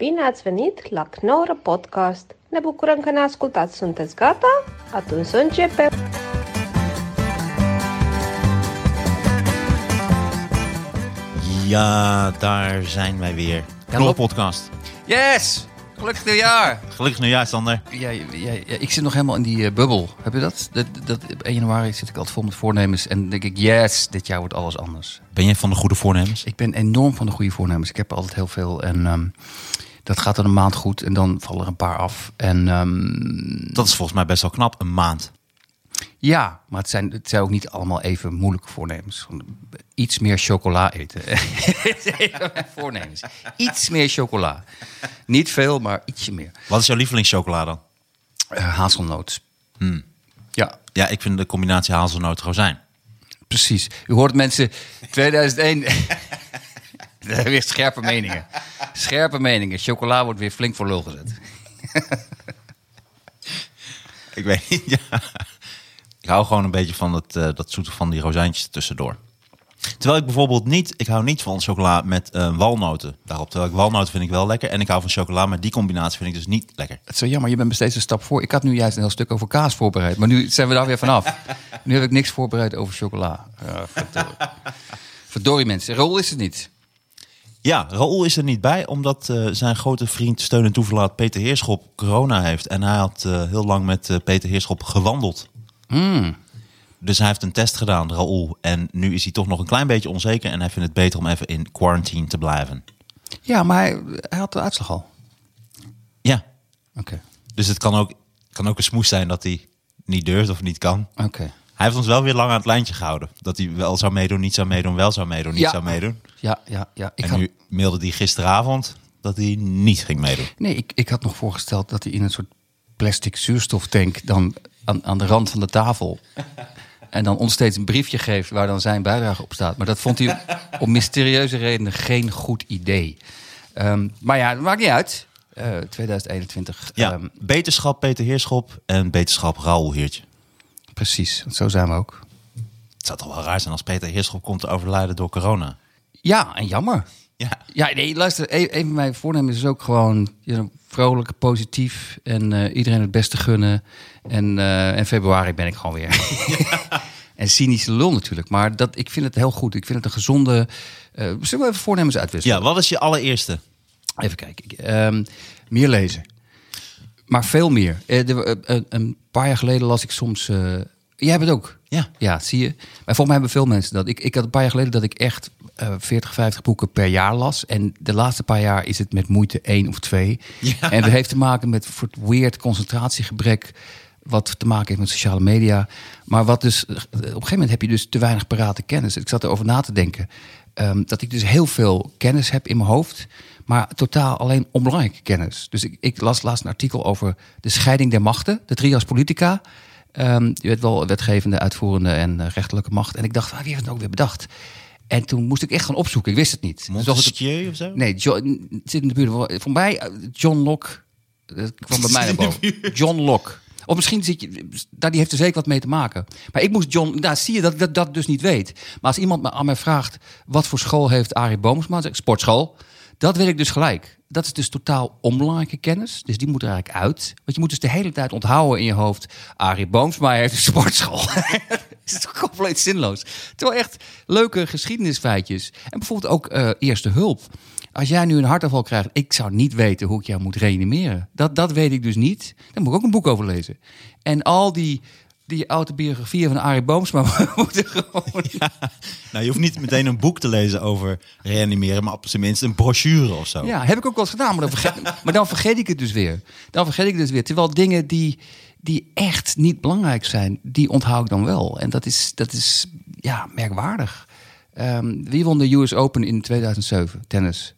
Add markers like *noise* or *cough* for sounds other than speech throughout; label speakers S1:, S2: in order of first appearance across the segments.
S1: Bine ați venit la Knorr Podcast! Ne bucurăm că ne ascultați! Sunteți gata? Atunci să începem!
S2: Ja, daar zijn wij weer. Knol podcast.
S3: Yes! Gelukkig nieuwjaar!
S2: Gelukkig nieuwjaar, Sander.
S3: Ja, ja, ja, ik zit nog helemaal in die eh, bubbel. Heb je dat? dat? Dat op 1 januari zit ik altijd vol met voornemens. En dan denk ik, yes, dit jaar wordt alles anders.
S2: Ben je van de goede voornemens?
S3: Ik ben enorm van de goede voornemens. Ik heb altijd heel veel. En ehm, dat gaat dan een maand goed. En dan vallen er een paar af. En ehm,
S2: Dat is volgens mij best wel knap, een maand.
S3: ja, maar het zijn, het zijn ook niet allemaal even moeilijke voornemens. Iets meer chocola eten. *laughs* Voornemens. Iets meer chocola. Niet veel, maar ietsje meer.
S2: Wat is jouw lievelingschocolade dan?
S3: Eh, hazelnoot. Ja,
S2: Ja, ik vind de combinatie hazelnoot rozijn.
S3: Precies. U hoort mensen 2001. *laughs* weer scherpe meningen. Scherpe meningen. Chocola wordt weer flink voor lul gezet. *laughs*
S2: Ik weet niet, ja. Ik hou gewoon een beetje van het, eh, dat zoete van die rozijntjes tussendoor. Terwijl ik bijvoorbeeld niet, ik hou niet van chocola met eh, walnoten daarop. Terwijl ik walnoten vind ik wel lekker. En ik hou van chocola, maar die combinatie vind ik dus niet lekker.
S3: Het is zo jammer, je bent me steeds een stap voor. Ik had nu juist een heel stuk over kaas voorbereid. Maar nu zijn we daar weer vanaf. *laughs* Nu heb ik niks voorbereid over chocola. Ja, verdorie. verdorie mensen. Rol is het niet.
S2: Ja, Raoul is er niet bij, omdat eh, zijn grote vriend, steun en toeverlaat Peter Heerschop corona heeft. En hij had eh, heel lang met eh, Peter Heerschop gewandeld. Dus hij heeft een test gedaan, Raoul. En nu is hij toch nog een klein beetje onzeker. En hij vindt het beter om even in quarantine te blijven.
S3: Ja, maar hij, hij had de uitslag al.
S2: Ja,
S3: Oké.
S2: dus het kan ook, kan ook een smoes zijn dat hij niet durft of niet kan.
S3: Oké.
S2: Hij heeft ons wel weer lang aan het lijntje gehouden. Dat hij wel zou meedoen, niet zou meedoen, wel zou meedoen, niet
S3: Ja.
S2: zou meedoen.
S3: Ja, ja, ja. Ik
S2: En
S3: had,
S2: nu mailde hij gisteravond dat hij niet ging meedoen.
S3: Nee, ik, ik had nog voorgesteld dat hij in een soort plastic zuurstoftank dan aan, aan de rand van de tafel. *laughs* En dan ons steeds een briefje geeft waar dan zijn bijdrage op staat. Maar dat vond hij om mysterieuze redenen geen goed idee. Ehm, maar ja, dat maakt niet uit. Eh, 2021.
S2: Ja,
S3: ehm,
S2: beterschap Peter Heerschop en beterschap Raoul Heertje.
S3: Precies, zo zijn we ook.
S2: Het zou toch wel raar zijn als Peter Heerschop komt te overlijden door corona.
S3: Ja, en jammer.
S2: Ja,
S3: Ja, nee, luister, een, van mijn voornemens is ook gewoon you know, vrolijk, positief en eh, iedereen het beste gunnen. En eh, in februari ben ik gewoon weer. *laughs* en cynische lul natuurlijk, maar dat, ik vind het heel goed. Ik vind het een gezonde. eh zullen we even voornemens uitwisselen?
S2: ja wat is je allereerste?
S3: Even kijken. Ehm, meer lezen. Maar veel meer. Eh, eh, eh, een paar jaar geleden las ik soms. jij hebt het ook.
S2: Ja.
S3: Ja, zie je. Maar volgens mij hebben veel mensen dat. Ik, ik had een paar jaar geleden dat ik echt eh 40, 50 boeken per jaar las. En de laatste paar jaar is het met moeite één of twee.
S2: Ja.
S3: En dat heeft te maken met soort weird concentratiegebrek. Wat te maken heeft met sociale media. Maar wat dus. Op een gegeven moment heb je dus te weinig parate kennis. Ik zat erover na te denken. ehm, dat ik dus heel veel kennis heb in mijn hoofd. Maar totaal alleen onbelangrijke kennis. Dus ik, ik las laatst een artikel over de scheiding der machten. De trias politica. Ehm je weet wel wetgevende, uitvoerende en eh, rechterlijke macht. En ik dacht, ah, wie heeft het ook weer bedacht? En toen moest ik echt gaan opzoeken. Ik wist het niet.
S2: Montesquieu of zo?
S3: Nee, John, het zit in de buurt. Voor mij, eh, John Locke. Dat kwam bij mij naar boven. John Locke. Of misschien zit je. Daar die heeft er zeker wat mee te maken. Maar ik moest John. Nou, zie je dat ik dat, dat dus niet weet. Maar als iemand me aan mij vraagt. wat voor school heeft Arie Boomsma? Sportschool. Dat ik dus gelijk. Dat is dus totaal onbelangrijke kennis. Dus die moet er eigenlijk uit. Want je moet dus de hele tijd onthouden in je hoofd. Arie Boomsma heeft een sportschool. *laughs* is toch compleet zinloos. Terwijl echt leuke geschiedenisfeitjes. En bijvoorbeeld ook eh, eerste hulp. Als jij nu een hartaanval krijgt, ik zou niet weten hoe ik jou moet reanimeren. Dat, dat weet ik dus niet. Daar moet ik ook een boek over lezen. En al die, die autobiografieën van Arie Boomsma *laughs* moeten gewoon...
S2: Nou, je hoeft niet meteen een boek te lezen over reanimeren, maar op zijn minst een brochure of zo.
S3: Ja, heb ik ook wel eens gedaan, maar dan, vergeet, *laughs* maar dan vergeet ik het dus weer. Dan vergeet ik het dus weer. Terwijl dingen die, die echt niet belangrijk zijn, die onthoud ik dan wel. En dat is, dat is ja, merkwaardig. Ehm, wie won de US Open in 2007, tennis?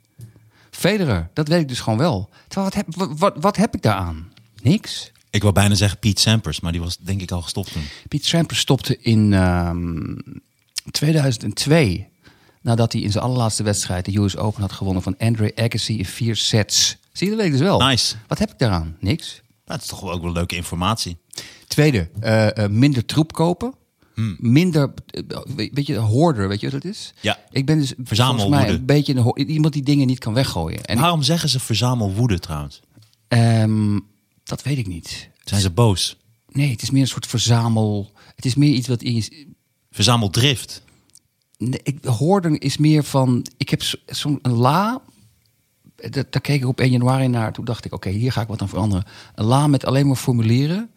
S3: Federer, dat weet ik dus gewoon wel. Terwijl, wat heb, wat, wat, wat heb ik daaraan? Niks.
S2: Ik wil bijna zeggen Piet Sampras, maar die was denk ik al gestopt toen.
S3: Piet Sampras stopte in ehm, 2002. Nadat hij in zijn allerlaatste wedstrijd de US Open had gewonnen van Andre Agassi in vier sets. Zie je, dat weet ik dus wel.
S2: Nice.
S3: Wat heb ik daaraan? Niks.
S2: Nou, dat is toch ook wel leuke informatie.
S3: Tweede, eh, eh, minder troep kopen. minder, eh, weet je, hoorder, weet je wat het is?
S2: Ja.
S3: Ik ben dus
S2: Verzamelwoede.
S3: volgens mij een beetje een, iemand die dingen niet kan weggooien. En
S2: Waarom zeggen ze verzamelwoede trouwens?
S3: ehm, dat weet ik niet.
S2: Zijn ze boos?
S3: Nee, het is meer een soort verzamel. Het is meer iets wat in je.
S2: Verzameldrift?
S3: Nee, ik, hoorden is meer van. Ik heb zo- zo'n la. Dat, daar keek ik op 1 januari naar. Toen dacht ik, oké, hier ga ik wat aan veranderen. Een la met alleen maar formulieren.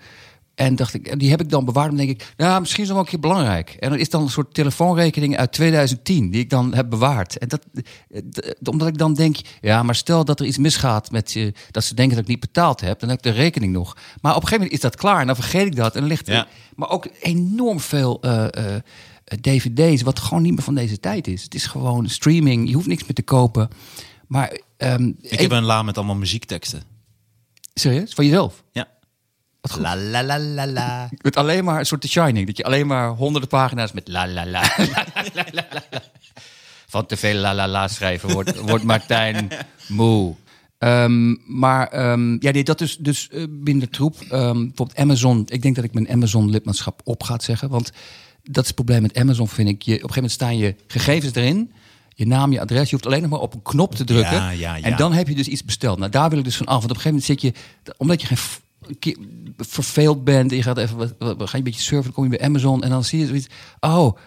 S3: En dacht ik, die heb ik dan bewaard. Dan denk ik, nou, misschien is dat wel een keer belangrijk. En dan is dan een soort telefoonrekening uit 2010 die ik dan heb bewaard. En dat, eh, omdat ik dan denk, ja, maar stel dat er iets misgaat met je, dat ze denken dat ik niet betaald heb, dan heb ik de rekening nog. Maar op een gegeven moment is dat klaar en dan vergeet ik dat en ligt er,
S2: Ja.
S3: maar ook enorm veel eh, eh, dvd's, wat gewoon niet meer van deze tijd is. Het is gewoon streaming, je hoeft niks meer te kopen. Maar, ehm,
S2: Ik heb een la met allemaal muziekteksten.
S3: serieus, van jezelf?
S2: Ja. La la la la la.
S3: Met alleen maar een soort The Shining. Dat je alleen maar honderden pagina's met la la la. la, la, la, la, la. Van te veel la la la schrijven wordt, wordt Martijn moe. Ehm, maar ehm, ja, nee, dat is dus eh, minder troep. Ehm, bijvoorbeeld Amazon. Ik denk dat ik mijn Amazon lidmaatschap op ga zeggen. Want dat is het probleem met Amazon, vind ik. Je, op een gegeven moment staan je gegevens erin. Je naam, je adres. Je hoeft alleen nog maar op een knop te drukken.
S2: Ja, ja, ja.
S3: En dan heb je dus iets besteld. Nou, daar wil ik dus van af. Want op een gegeven moment zit je... Omdat je geen verveeld bent. En je gaat even... wat- wat- Ga een beetje surfen. Dan kom je bij Amazon. En dan zie je zoiets... Oh...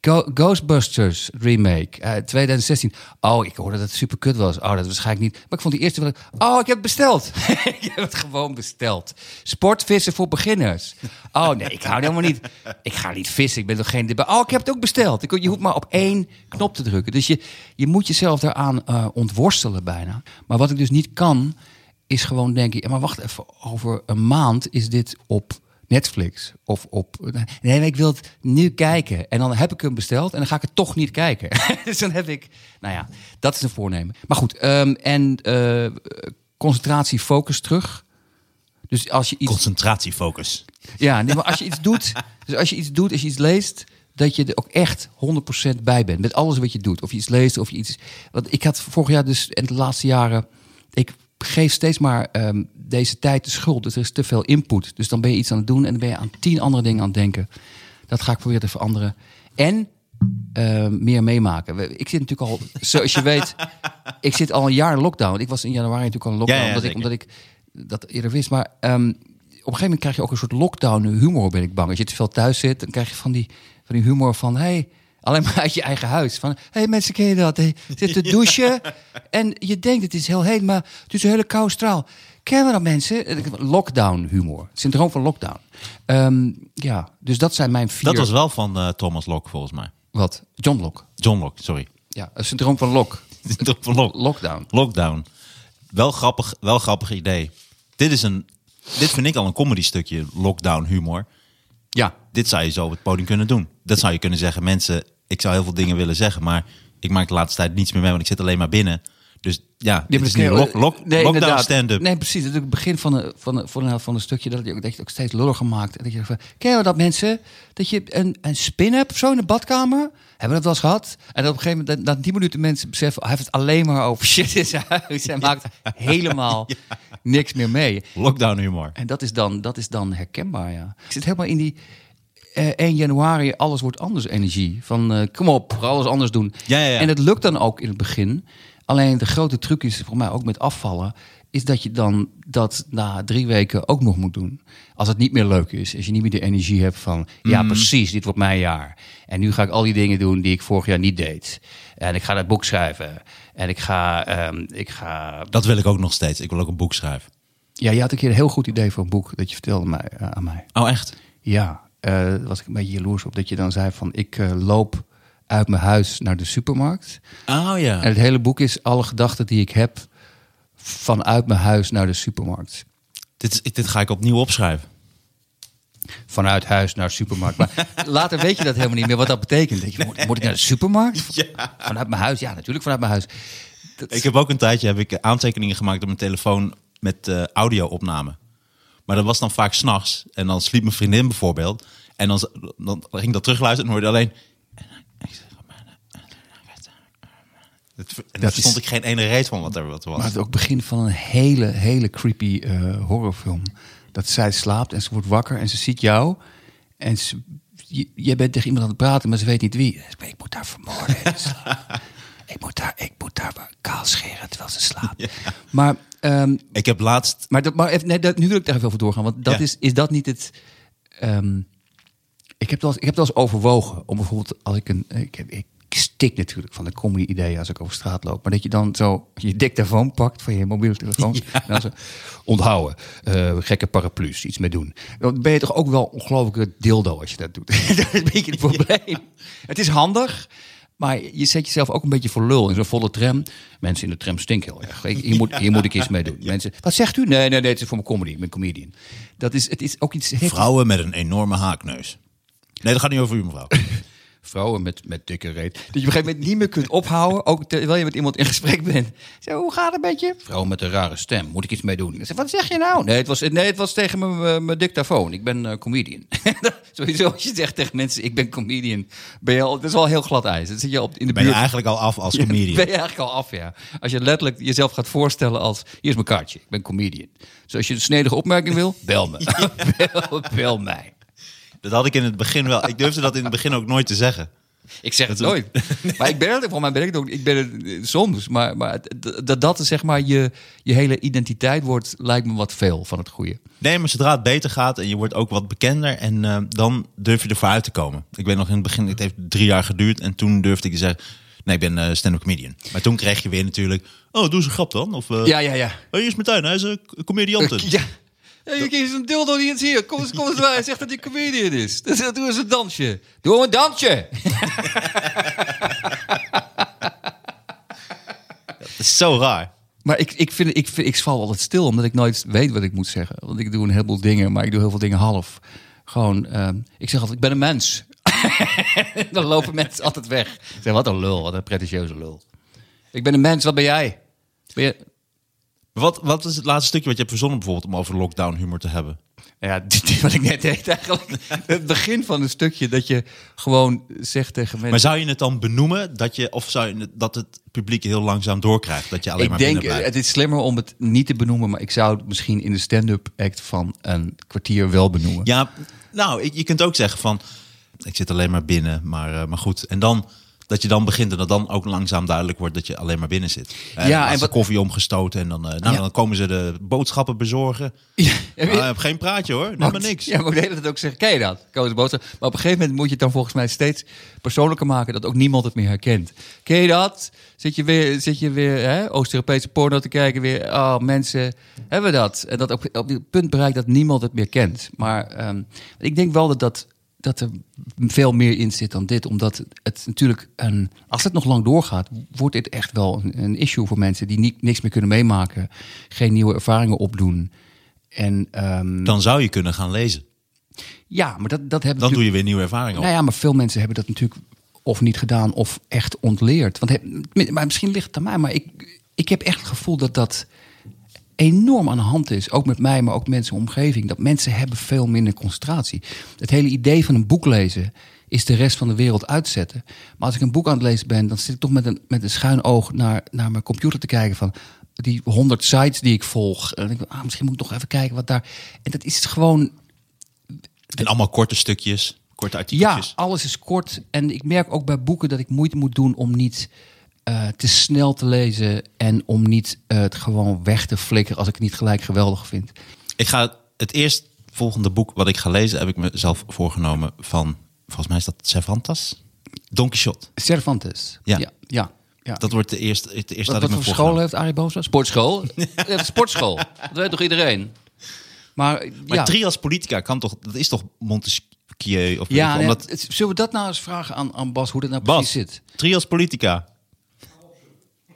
S3: Go- Ghostbusters remake eh 2016. Oh, ik hoorde dat het super kut was. Oh, dat waarschijnlijk niet. Maar ik vond die eerste wel. Oh, ik heb het besteld. *laughs* ik heb het gewoon besteld. Sportvissen voor beginners. Oh nee, ik hou helemaal niet. Ik ga niet vissen. Ik ben toch geen. Oh, ik heb het ook besteld. Je hoeft maar op één knop te drukken. Dus je, je moet jezelf daaraan eh, ontworstelen bijna. Maar wat ik dus niet kan, is gewoon denken. Ja, maar wacht even. Over een maand is dit op Netflix of op. Nee, ik wil het nu kijken. En dan heb ik hem besteld en dan ga ik het toch niet kijken. *laughs* dus dan heb ik. Nou ja, dat is een voornemen. Maar goed, ehm, en eh, concentratie, focus terug. Dus als je iets.
S2: Concentratiefocus.
S3: Ja, nee, maar als je iets doet. *laughs* Dus als je iets doet, als je iets leest. Dat je er ook echt 100% bij bent. Met alles wat je doet. Of je iets leest, of je iets. Want ik had vorig jaar dus. En de laatste jaren. Ik geef steeds maar ehm, deze tijd de schuld. Dus er is te veel input. Dus dan ben je iets aan het doen. En dan ben je aan tien andere dingen aan het denken. Dat ga ik proberen te veranderen. En ehm, meer meemaken. Ik zit natuurlijk al, zoals je weet, ik zit al een jaar in lockdown. Ik was in januari natuurlijk al in lockdown,
S2: Ja, ja,
S3: omdat, ik, omdat ik dat eerder wist. Maar ehm, op een gegeven moment krijg je ook een soort lockdown humor, ben ik bang. Als je te veel thuis zit, dan krijg je van die, van die humor van... Hey, alleen maar uit je eigen huis. Van, hey, mensen, ken je dat? Hey, zit te douchen *laughs* en je denkt het is heel heet, maar het is een hele koude straal. Kennen we dat mensen? Lockdown humor. Syndroom van lockdown. Ehm, ja, dus dat zijn mijn vier...
S2: Dat was wel van eh, Thomas Locke volgens mij.
S3: Wat? John Locke.
S2: John Locke, sorry.
S3: Ja, een syndroom van Locke. *laughs*
S2: van Locke.
S3: Lockdown.
S2: Lockdown. Wel grappig, wel grappig idee. Dit is een, dit vind ik al een comedy stukje lockdown humor.
S3: Ja.
S2: Dit zou je zo op het podium kunnen doen. Dat zou je kunnen zeggen. Mensen, ik zou heel veel dingen willen zeggen, maar ik maak de laatste tijd niets meer mee, want ik zit alleen maar binnen. Dus ja, dit is nu lock, lock,
S3: Nee,
S2: lockdown stand-up.
S3: Nee, precies. Dat is het begin van, de, van, de, van, de, van een stukje dat je, ook- dat je het ook steeds lulliger maakt. En dat je van, ken je dat mensen? Dat je een, een spin hebt of zo in de badkamer? Hebben we dat wel eens gehad? En op een gegeven moment, na tien minuten mensen beseffen... hij heeft het alleen maar over *laughs* shit in zijn huis. Hij maakt *laughs* helemaal niks meer mee.
S2: Lockdown humor.
S3: En dat is dan, dat is dan herkenbaar, ja. Ik zit helemaal in die eh 1 januari, alles wordt anders energie. Van eh, kom op, alles anders doen.
S2: Ja, ja, ja.
S3: En het lukt dan ook in het begin. Alleen de grote truc is, voor mij ook met afvallen... is dat je dan dat na drie weken ook nog moet doen. Als het niet meer leuk is. Als je niet meer de energie hebt van... ja,
S2: Mm.
S3: precies, dit wordt mijn jaar. En nu ga ik al die dingen doen die ik vorig jaar niet deed. En ik ga dat boek schrijven. En ik ga... ehm, ik ga
S2: Dat wil ik ook nog steeds. Ik wil ook een boek schrijven.
S3: ja, je had een keer een heel goed idee voor een boek... dat je vertelde mij, eh, aan mij.
S2: Oh, echt?
S3: Ja, eh, was ik een beetje jaloers op. Dat je dan zei van ik eh, loop uit mijn huis naar de supermarkt.
S2: Oh ja.
S3: En het hele boek is alle gedachten die ik heb vanuit mijn huis naar de supermarkt.
S2: Dit, dit ga ik opnieuw opschrijven.
S3: Vanuit huis naar supermarkt. Maar *laughs* later weet je dat helemaal niet meer wat dat betekent. Denk je, moet, moet ik naar de supermarkt? Vanuit mijn huis? Ja, natuurlijk vanuit mijn huis. Dat-
S2: Ik heb ook een tijdje heb ik aantekeningen gemaakt op mijn telefoon met eh audio-opname. Maar dat was dan vaak s'nachts. En dan sliep mijn vriendin bijvoorbeeld. En dan, dan ging ik dat terugluisteren en hoorde alleen... Het- En daar
S3: is-
S2: ik geen ene reet van wat er wat was.
S3: Maar het is ook begin van een hele, hele creepy eh, horrorfilm. Dat zij slaapt en ze wordt wakker en ze ziet jou. En ze, je, bent tegen iemand aan het praten, maar ze weet niet wie. Ik, moet daar vermoorden. *laughs* ik, moet daar, ik moet daar kaal scheren terwijl ze slaat. Maar, ehm,
S2: Ik heb laatst...
S3: maar, dat, maar even, nee, dat, nu wil ik daar even over doorgaan. Want dat
S2: Ja.
S3: is, is dat niet het... ehm, ik, heb het wel eens, ik heb wel eens overwogen om bijvoorbeeld als ik een... Ik, heb, ik stik natuurlijk van de comedy-ideeën als ik over straat loop. Maar dat je dan zo je dictafoon pakt van je mobiele telefoon. *laughs* En dan zo, onthouden, eh, gekke paraplu's, iets mee doen. Dan ben je toch ook wel ongelooflijke dildo als je dat doet. *laughs* dat is een beetje het probleem. Het is handig, maar je zet jezelf ook een beetje voor lul in zo'n volle tram. Mensen in de tram stinken heel erg. Ik- Hier moet, hier moet ik iets mee doen. Mensen, wat zegt u? Nee, nee, nee, het is voor mijn comedy. Ik ben comedian. Dat is, het is ook iets...
S2: Vrouwen met een enorme haakneus. Nee, dat gaat niet over u, mevrouw. *laughs*
S3: vrouwen met, met dikke reet. Dat je op een gegeven moment niet meer kunt ophouden, ook terwijl je met iemand in gesprek bent. Zo, hoe gaat het met je? Vrouwen met een rare stem, moet ik iets mee doen? Ik zeg, wat zeg je nou? Nee, het was, nee, het was tegen mijn- mijn mijn dictafoon. Ik ben eh, comedian. *laughs* Sowieso, als je zegt tegen mensen, ik ben comedian, ben je al, dat is wel heel glad ijs. Dan zit je op, in de
S2: Ben je
S3: buurt.
S2: eigenlijk al af als comedian?
S3: Ben je eigenlijk al af, ja. Als je letterlijk jezelf gaat voorstellen als... Hier is mijn kaartje, ik ben comedian. Dus als je een snedige opmerking wil, bel me. *laughs* bel, bel mij.
S2: Dat had ik in het begin wel. Ik durfde dat in het begin ook nooit te zeggen.
S3: Ik zeg het nooit. *laughs* Maar ik ben het, voor mij ben ik het ook. Ik ben het eh, soms. Maar, maar dat dat zeg maar je, je hele identiteit wordt, lijkt me wat veel van het goede.
S2: Nee, maar zodra het beter gaat en je wordt ook wat bekender... en eh, dan durf je ervoor uit te komen. Ik weet nog in het begin, het heeft drie jaar geduurd... en toen durfde ik te zeggen, nee, ik ben eh, stand-up comedian. Maar toen kreeg je weer natuurlijk, oh, doe eens een grap dan. Of,
S3: Ja, ja, ja.
S2: is Martijn, hij is een comediante. *laughs*
S3: Ja. Ja, je is een dildo die het hier. Kom eens, kom eens bij. Hij zegt dat hij comedian is. *laughs* Dus doe eens een dansje. Doe een dansje. *laughs*
S2: Dat is zo raar.
S3: Maar ik, ik, vind, ik, vind, ik val altijd stil, omdat ik nooit weet wat ik moet zeggen. Want ik doe een heleboel dingen, maar ik doe heel veel dingen half. Gewoon, ehm, ik zeg altijd, ik ben een mens. *laughs* Dan lopen mensen altijd weg. Zeg, wat een lul, wat een pretentieuze lul. Ik ben een mens, wat ben jij? Ben je...
S2: Wat, wat is het laatste stukje wat je hebt verzonnen bijvoorbeeld... om over lockdown humor te hebben?
S3: Ja, dit wat ik net deed eigenlijk. Het begin van een stukje dat je gewoon zegt tegen mensen...
S2: Maar zou je het dan benoemen dat je, of zou je het, dat het publiek heel langzaam doorkrijgt? Dat je alleen
S3: ik
S2: maar
S3: denk, het is slimmer om het niet te benoemen, maar ik zou het misschien in de stand-up act van een kwartier wel benoemen.
S2: Ja, nou, je kunt ook zeggen van, ik zit alleen maar binnen, maar, eh, maar goed. En dan, dat je dan begint en dat dan ook langzaam duidelijk wordt dat je alleen maar binnen zit. Eh,
S3: Ja, en
S2: de
S3: wat-
S2: koffie omgestoten en dan, eh, nou,
S3: Ja.
S2: dan komen ze de boodschappen bezorgen.
S3: Ja,
S2: geen praatje hoor,
S3: Maar
S2: helemaal niks.
S3: Ja, maar ik de tijd ook zeggen, ken je dat? Koos boodschap. Maar op een gegeven moment moet je het dan volgens mij steeds persoonlijker maken... dat ook niemand het meer herkent. Ken je dat? Zit je weer, zit je weer hè, Oost-Europese porno te kijken? Weer, oh, mensen hebben dat. En dat op, op het punt bereikt dat niemand het meer kent. Maar ehm, ik denk wel dat, dat, dat er veel meer in zit dan dit. Omdat het natuurlijk, een, als het nog lang doorgaat... wordt dit echt wel een, een issue voor mensen... die niet, niks meer kunnen meemaken. Geen nieuwe ervaringen opdoen. En... ehm,
S2: Dan zou je kunnen gaan lezen.
S3: ja, maar dat, dat hebben
S2: Dan doe je weer nieuwe ervaringen op.
S3: Nou ja, maar veel mensen hebben dat natuurlijk of niet gedaan of echt ontleerd. Want maar misschien ligt het aan mij, maar ik, ik heb echt het gevoel dat dat enorm aan de hand is. Ook met mij, maar ook mensen in de omgeving. Dat mensen hebben veel minder concentratie. Het hele idee van een boek lezen is de rest van de wereld uitzetten. Maar als ik een boek aan het lezen ben, dan zit ik toch met een, met een schuin oog naar, naar mijn computer te kijken van die honderd sites die ik volg. En ik, ah, misschien moet ik nog even kijken wat daar. En dat is gewoon
S2: En allemaal korte stukjes, korte
S3: Ja,
S2: artikeltjes.
S3: alles is kort. En ik merk ook bij boeken dat ik moeite moet doen om niet eh, te snel te lezen. En om niet eh, het gewoon weg te flikkeren als ik het niet gelijk geweldig vind.
S2: Ik ga het eerst volgende boek wat ik ga lezen, heb ik mezelf voorgenomen van, volgens mij is dat Cervantes? Don Quixote.
S3: Cervantes.
S2: Ja.
S3: ja, ja. ja.
S2: Dat wordt de eerste, het eerste
S3: wat
S2: dat
S3: wat
S2: ik
S3: voor school heeft Arie Boza? Sportschool. *laughs* ja, sportschool. Dat weet toch iedereen? Maar,
S2: Maar
S3: ja.
S2: trias politica kan toch, dat is toch Montesquieu? Of
S3: Ja, nee,
S2: omdat,
S3: zullen we dat nou eens vragen aan, aan Bas, hoe dat nou
S2: Bas,
S3: precies zit?
S2: trias politica.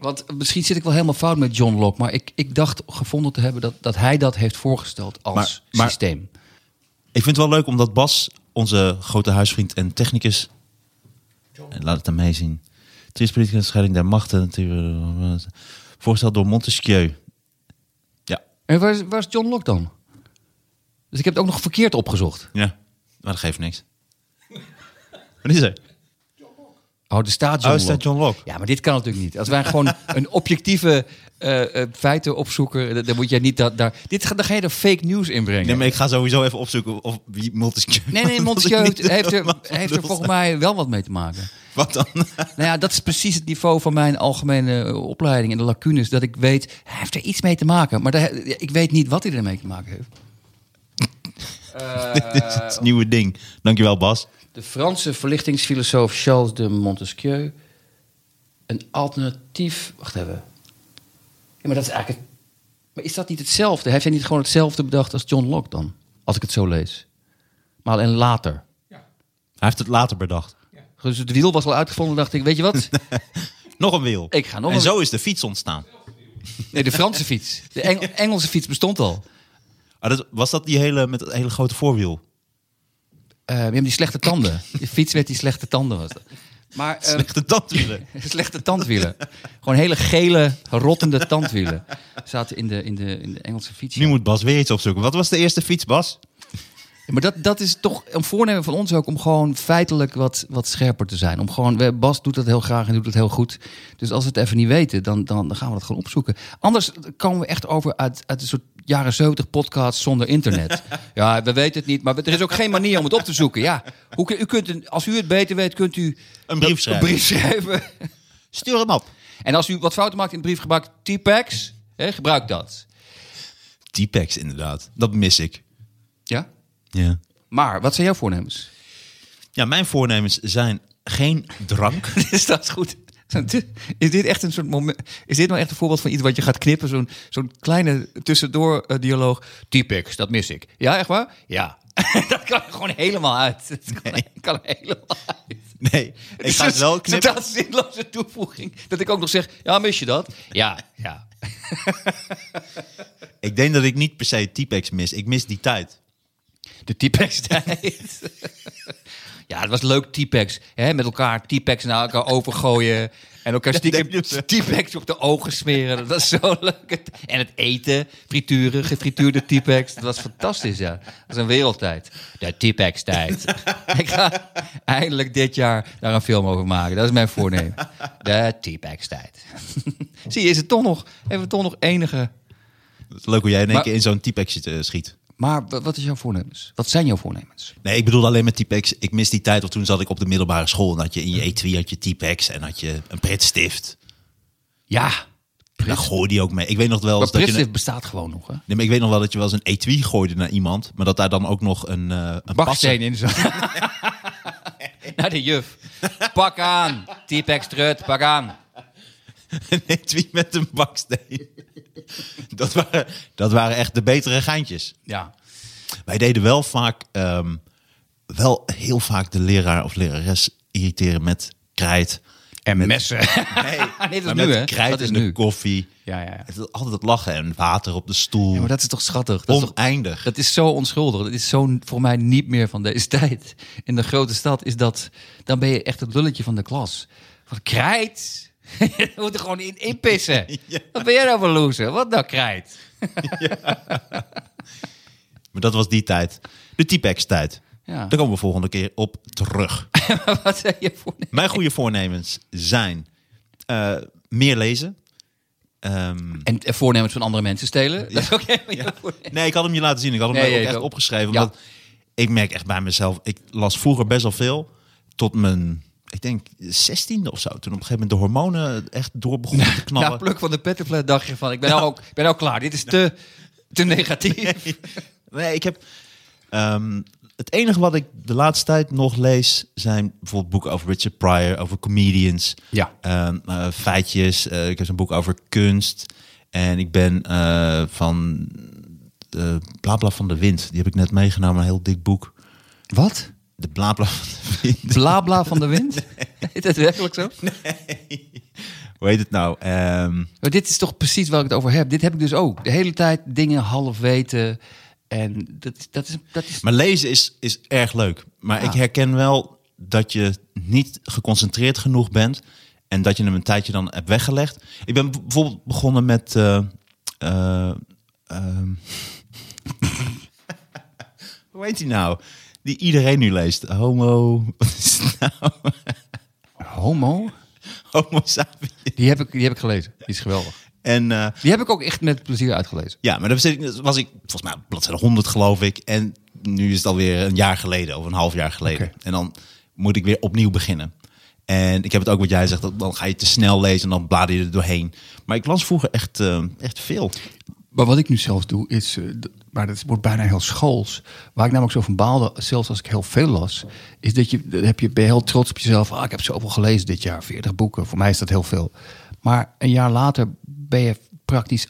S3: Want misschien zit ik wel helemaal fout met John Locke, maar ik, ik dacht gevonden te hebben dat, dat hij dat heeft voorgesteld als
S2: Maar- maar-
S3: systeem.
S2: Ik vind het wel leuk omdat Bas, onze grote huisvriend en technicus, en laat het hem meezien. Trias politica, scheiding der machten, natuurlijk, voorgesteld door Montesquieu. Ja,
S3: En waar is, waar is John Locke dan? Dus ik heb het ook nog verkeerd opgezocht.
S2: ja, maar dat geeft niks. Wat is er?
S3: Oh, de staat John
S2: Oh,
S3: Locke.
S2: John Locke?
S3: Ja, maar dit kan natuurlijk niet. Als wij gewoon *laughs* een objectieve eh, feiten opzoeken, dan- moet jij niet dat daar. Dit ga- dan ga je er fake news in brengen.
S2: Nee, maar ik ga sowieso even opzoeken of wie Montesquieu...
S3: Nee, nee, Montesquieu heeft, *laughs* heeft er, heeft er volgens mij wel wat mee te maken.
S2: Wat dan? *laughs*
S3: Nou ja, dat is precies het niveau van mijn algemene eh, opleiding en de lacunes. Dat ik weet, hij heeft er iets mee te maken. Maar daar- ik weet niet wat hij ermee te maken heeft.
S2: Dit is het nieuwe ding. Dankjewel, Bas.
S3: De Franse verlichtingsfilosoof Charles de Montesquieu. Een alternatief. Wacht even. Ja, maar dat is eigenlijk. Maar is dat niet hetzelfde? Heeft hij niet gewoon hetzelfde bedacht als John Locke dan? Als ik het zo lees. Maar alleen later.
S2: Hij heeft het later bedacht.
S3: Dus het wiel was al uitgevonden. dacht ik, weet je wat? *laughs*
S2: Nog een wiel.
S3: Ik ga nog
S2: en
S3: een-
S2: zo is de fiets ontstaan.
S3: Nee, de Franse fiets. De Eng- *laughs* Engelse fiets bestond al.
S2: Ah, dat, was dat die hele, met het hele grote voorwiel?
S3: Eh, je hebt die slechte tanden. De fiets met die slechte tanden was dat. Maar ehm,
S2: Slechte tandwielen. *laughs*
S3: slechte tandwielen. Gewoon hele gele, rottende tandwielen. Zaten in de, in de, in de Engelse fiets.
S2: Nu moet Bas weer iets opzoeken. Wat was de eerste fiets, Bas?
S3: Ja, maar dat, dat is toch een voornemen van ons ook om gewoon feitelijk wat, wat scherper te zijn. Om gewoon, Bas doet dat heel graag en doet het heel goed. Dus als we het even niet weten, dan, dan, dan gaan we dat gewoon opzoeken. Anders komen we echt over uit, uit een soort jaren 70 podcast zonder internet. *laughs* Ja, we weten het niet, maar er is ook geen manier om het op te zoeken. Ja, hoe, u kunt, een- als u het beter weet, kunt u
S2: Een brief schrijven.
S3: Een brief schrijven.
S2: Stuur hem op.
S3: En als u wat fouten maakt in de brief, gebruik T-Pax. hè, Gebruik dat.
S2: T-Pex, inderdaad. Dat mis ik.
S3: Ja?
S2: Ja.
S3: Maar, wat zijn jouw voornemens?
S2: ja, mijn voornemens zijn geen drank. *laughs*
S3: Is dat goed? Is dit echt een soort moment? Is dit nou echt een voorbeeld van iets wat je gaat knippen? Zo'n zo'n kleine tussendoor eh, dialoog. T-Pex, dat mis ik. Ja, echt waar? Ja. *laughs* dat kan gewoon helemaal uit. Dat kan, *laughs* kan er helemaal uit.
S2: Nee, ik ga het wel knippen.
S3: Totaal zinloze toevoeging. Dat ik ook nog zeg, ja, mis je dat? Ja, ja. *laughs*
S2: Ik denk dat ik niet per se T-Pex mis. Ik mis die tijd.
S3: De T-Pex tijd. Ja, het was leuk T-Pex. Hè? Met elkaar T-Pex naar elkaar overgooien. En elkaar *laughs* stiekem T-Pex op de ogen smeren. Dat was zo *laughs* leuk. En het eten, frituren, gefrituurde T-Pex. Dat was fantastisch, ja. Dat was een wereldtijd. De T-Pex tijd. *laughs* Ik ga eindelijk dit jaar daar een film over maken. Dat is mijn voornemen. De T-Pex tijd. Zie je, is het toch nog, hebben we toch nog enige...
S2: Leuk hoe jij in één keer in zo'n T-Pex eh, schiet.
S3: Maar wat is jouw voornemens? Wat zijn jouw voornemens?
S2: Nee, ik bedoel alleen met T-Pex. Ik mis die tijd, of toen zat ik op de middelbare school. En had je in je etui had je T-Pex en had je een pretstift.
S3: Ja,
S2: Daar gooide je ook mee. Ik weet nog wel
S3: Maar
S2: je... Een-
S3: bestaat gewoon nog, hè?
S2: Nee, maar ik weet nog wel dat je wel eens een etui gooide naar iemand. Maar dat daar dan ook nog een, eh een
S3: Baksteen in zat. *laughs* Naar de juf. Pak aan. T-Pex trut, pak aan. *laughs*
S2: Een etui met een baksteen. dat, waren, dat waren echt de betere geintjes.
S3: Ja.
S2: Wij deden wel vaak, ehm, wel heel vaak de leraar of lerares irriteren met krijt.
S3: En messen.
S2: Nee, *laughs*
S3: Dit is nu,
S2: met
S3: hè?
S2: krijt
S3: Dat is
S2: in de
S3: nu.
S2: koffie.
S3: Ja, ja, ja.
S2: Altijd het lachen en water op de stoel.
S3: Ja, maar dat is toch schattig? Dat is, toch,
S2: Oneindig.
S3: dat is zo onschuldig. Dat is zo voor mij niet meer van deze *laughs* tijd. In de grote stad is dat... Dan ben je echt het lulletje van de klas. Wat krijt? Je moet er gewoon in, pissen. *laughs* Wat ben jij nou voor loser? Wat nou krijt? *laughs*
S2: Maar dat was die tijd. De T-Pex tijd.
S3: Ja.
S2: Daar komen we volgende keer op terug. *laughs*
S3: Wat zijn je voor...
S2: Mijn goede voornemens zijn eh, meer lezen. Ehm,
S3: En voornemens van andere mensen stelen? Dat is ook
S2: nee, ik had hem je laten zien. Ik had hem
S3: Nee,
S2: ook echt opgeschreven. Omdat ik merk echt bij mezelf. Ik las vroeger best wel veel. Tot mijn, ik denk, zestiende of zo. Toen op een gegeven moment de hormonen echt door begonnen te *laughs* knallen.
S3: Na pluk van de pettenflat dacht je van, ik ben, nou ook, ik ben nou klaar. Dit is te, *laughs* te negatief.
S2: Nee, ik heb. ehm, het enige wat ik de laatste tijd nog lees zijn bijvoorbeeld boeken over Richard Pryor, over comedians,
S3: Ja.
S2: ehm, eh, feitjes. Eh, ik heb een boek over kunst. En ik ben eh, van de Blabla van de Wind. Die heb ik net meegenomen, een heel dik boek.
S3: Wat?
S2: De Blabla van de Wind.
S3: Blabla van de wind? *laughs* Is dat werkelijk zo?
S2: Hoe heet het nou? Ehm,
S3: Maar dit is toch precies waar ik het over heb. Dit heb ik dus ook. De hele tijd dingen half weten. En dat, dat is... Dat is
S2: maar lezen is, is erg leuk. Maar
S3: Ja.
S2: ik herken wel dat je niet geconcentreerd genoeg bent. En dat je hem een tijdje dan hebt weggelegd. Ik ben bijvoorbeeld begonnen met. eh, eh, ehm, *laughs* Hoe heet die nou? Die iedereen nu leest. Homo. Wat is het nou?
S3: Homo?
S2: Homo sapiens.
S3: Die heb ik, die heb ik gelezen. Die is geweldig.
S2: En eh,
S3: Die heb ik ook echt met plezier uitgelezen.
S2: ja, maar ik- was ik volgens mij bladzijde 100 geloof ik. En nu is het alweer een jaar geleden of een half jaar geleden. En dan moet ik weer opnieuw beginnen. En ik heb het ook wat jij zegt, dat- dan ga je te snel lezen en dan blader je er doorheen. Maar ik las vroeger echt, eh, echt veel.
S3: Maar wat ik nu zelfs doe, is, eh, maar dat wordt bijna heel schools. Waar ik namelijk zo van baalde, zelfs als ik heel veel las, is dat je, heb je, ben je heel trots op jezelf. Ah, ik heb zoveel gelezen dit jaar, 40 boeken. Voor mij is dat heel veel. Maar een jaar later ben je praktisch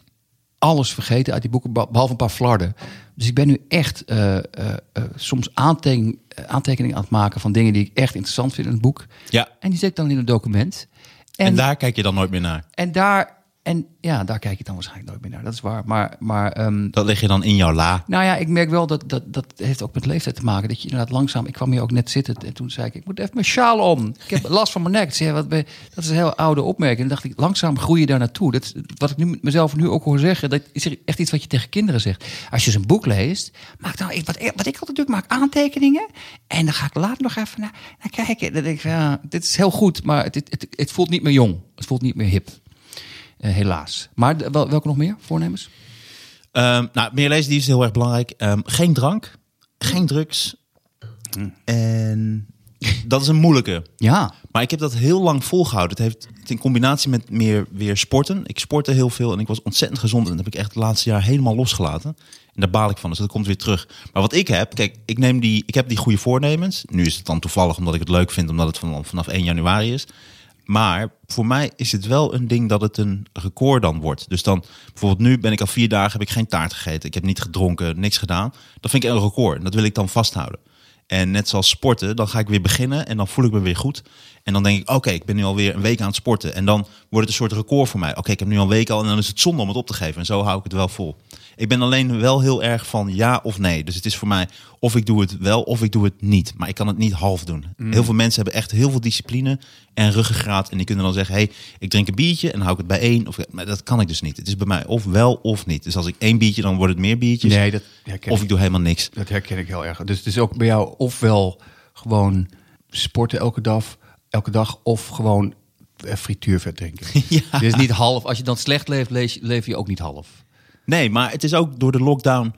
S3: alles vergeten uit die boeken, be- behalve een paar flarden. Dus ik ben nu echt eh, eh, eh, soms aanteken, eh, aantekeningen aan het maken van dingen die ik echt interessant vind in het boek.
S2: Ja.
S3: En die zet ik dan in een document.
S2: En, daar kijk je dan nooit meer naar.
S3: En daar, en ja, daar kijk ik dan waarschijnlijk nooit meer naar. Dat is waar. Maar, maar ehm,
S2: Dat leg je dan in jouw la.
S3: nou ja, ik merk wel dat, dat dat heeft ook met leeftijd te maken. Dat je inderdaad langzaam. Ik kwam hier ook net zitten en toen zei ik: Ik moet even mijn sjaal om. Ik heb *laughs* last van mijn nek. Zei, wat ben, dat is een heel oude opmerking. En dan dacht ik: langzaam groei je daar naartoe. Dat, wat ik nu mezelf nu ook hoor zeggen, dat is echt iets wat je tegen kinderen zegt. Als je een boek leest, maak dan wat, wat ik altijd doe, ik maak aantekeningen. En dan ga ik later nog even naar, naar kijken. Dan denk ik: ja, Dit is heel goed, maar het, het, het voelt niet meer jong. Het voelt niet meer hip. Eh, helaas. Maar welke nog meer voornemens?
S2: Ehm, nou, meer lezen die is heel erg belangrijk. Ehm, geen drank, geen drugs. En dat is een moeilijke.
S3: Ja.
S2: Maar ik heb dat heel lang volgehouden. Het heeft het in combinatie met meer weer sporten. Ik sportte heel veel en ik was ontzettend gezond. En dat heb ik echt het laatste jaar helemaal losgelaten. En daar baal ik van, dus dat komt weer terug. Maar wat ik heb, kijk, ik, neem die, ik heb die goede voornemens. Nu is het dan toevallig omdat ik het leuk vind, omdat het van, vanaf 1 januari is. Maar voor mij is het wel een ding dat het een record dan wordt. Dus dan, bijvoorbeeld nu ben ik al vier dagen, heb ik geen taart gegeten. Ik heb niet gedronken, niks gedaan. Dat vind ik een record dat wil ik dan vasthouden. En net zoals sporten, dan ga ik weer beginnen en dan voel ik me weer goed. En dan denk ik, oké, ik ben nu alweer een week aan het sporten. En dan wordt het een soort record voor mij. Oké, ik heb nu al een week al en dan is het zonde om het op te geven. En zo hou ik het wel vol. Ik ben alleen wel heel erg van ja of nee. Dus het is voor mij of ik doe het wel of ik doe het niet. Maar ik kan het niet half doen. Heel veel mensen hebben echt heel veel discipline en ruggengraat. En die kunnen dan zeggen, hey, ik drink een biertje en hou ik het bij één. Of, maar dat kan ik dus niet. Het is bij mij of wel of niet. Dus als ik één biertje, dan wordt het meer biertjes.
S3: Nee, dat herken
S2: of
S3: ik.
S2: ik doe helemaal niks.
S3: Dat herken ik heel erg. Dus het is ook bij jou ofwel gewoon sporten elke dag, elke dag of gewoon eh, frituurvet drinken. *laughs*
S2: Ja.
S3: Is niet half. Als je dan slecht leeft, leef, leef je ook niet half.
S2: Nee, maar het is ook door de lockdown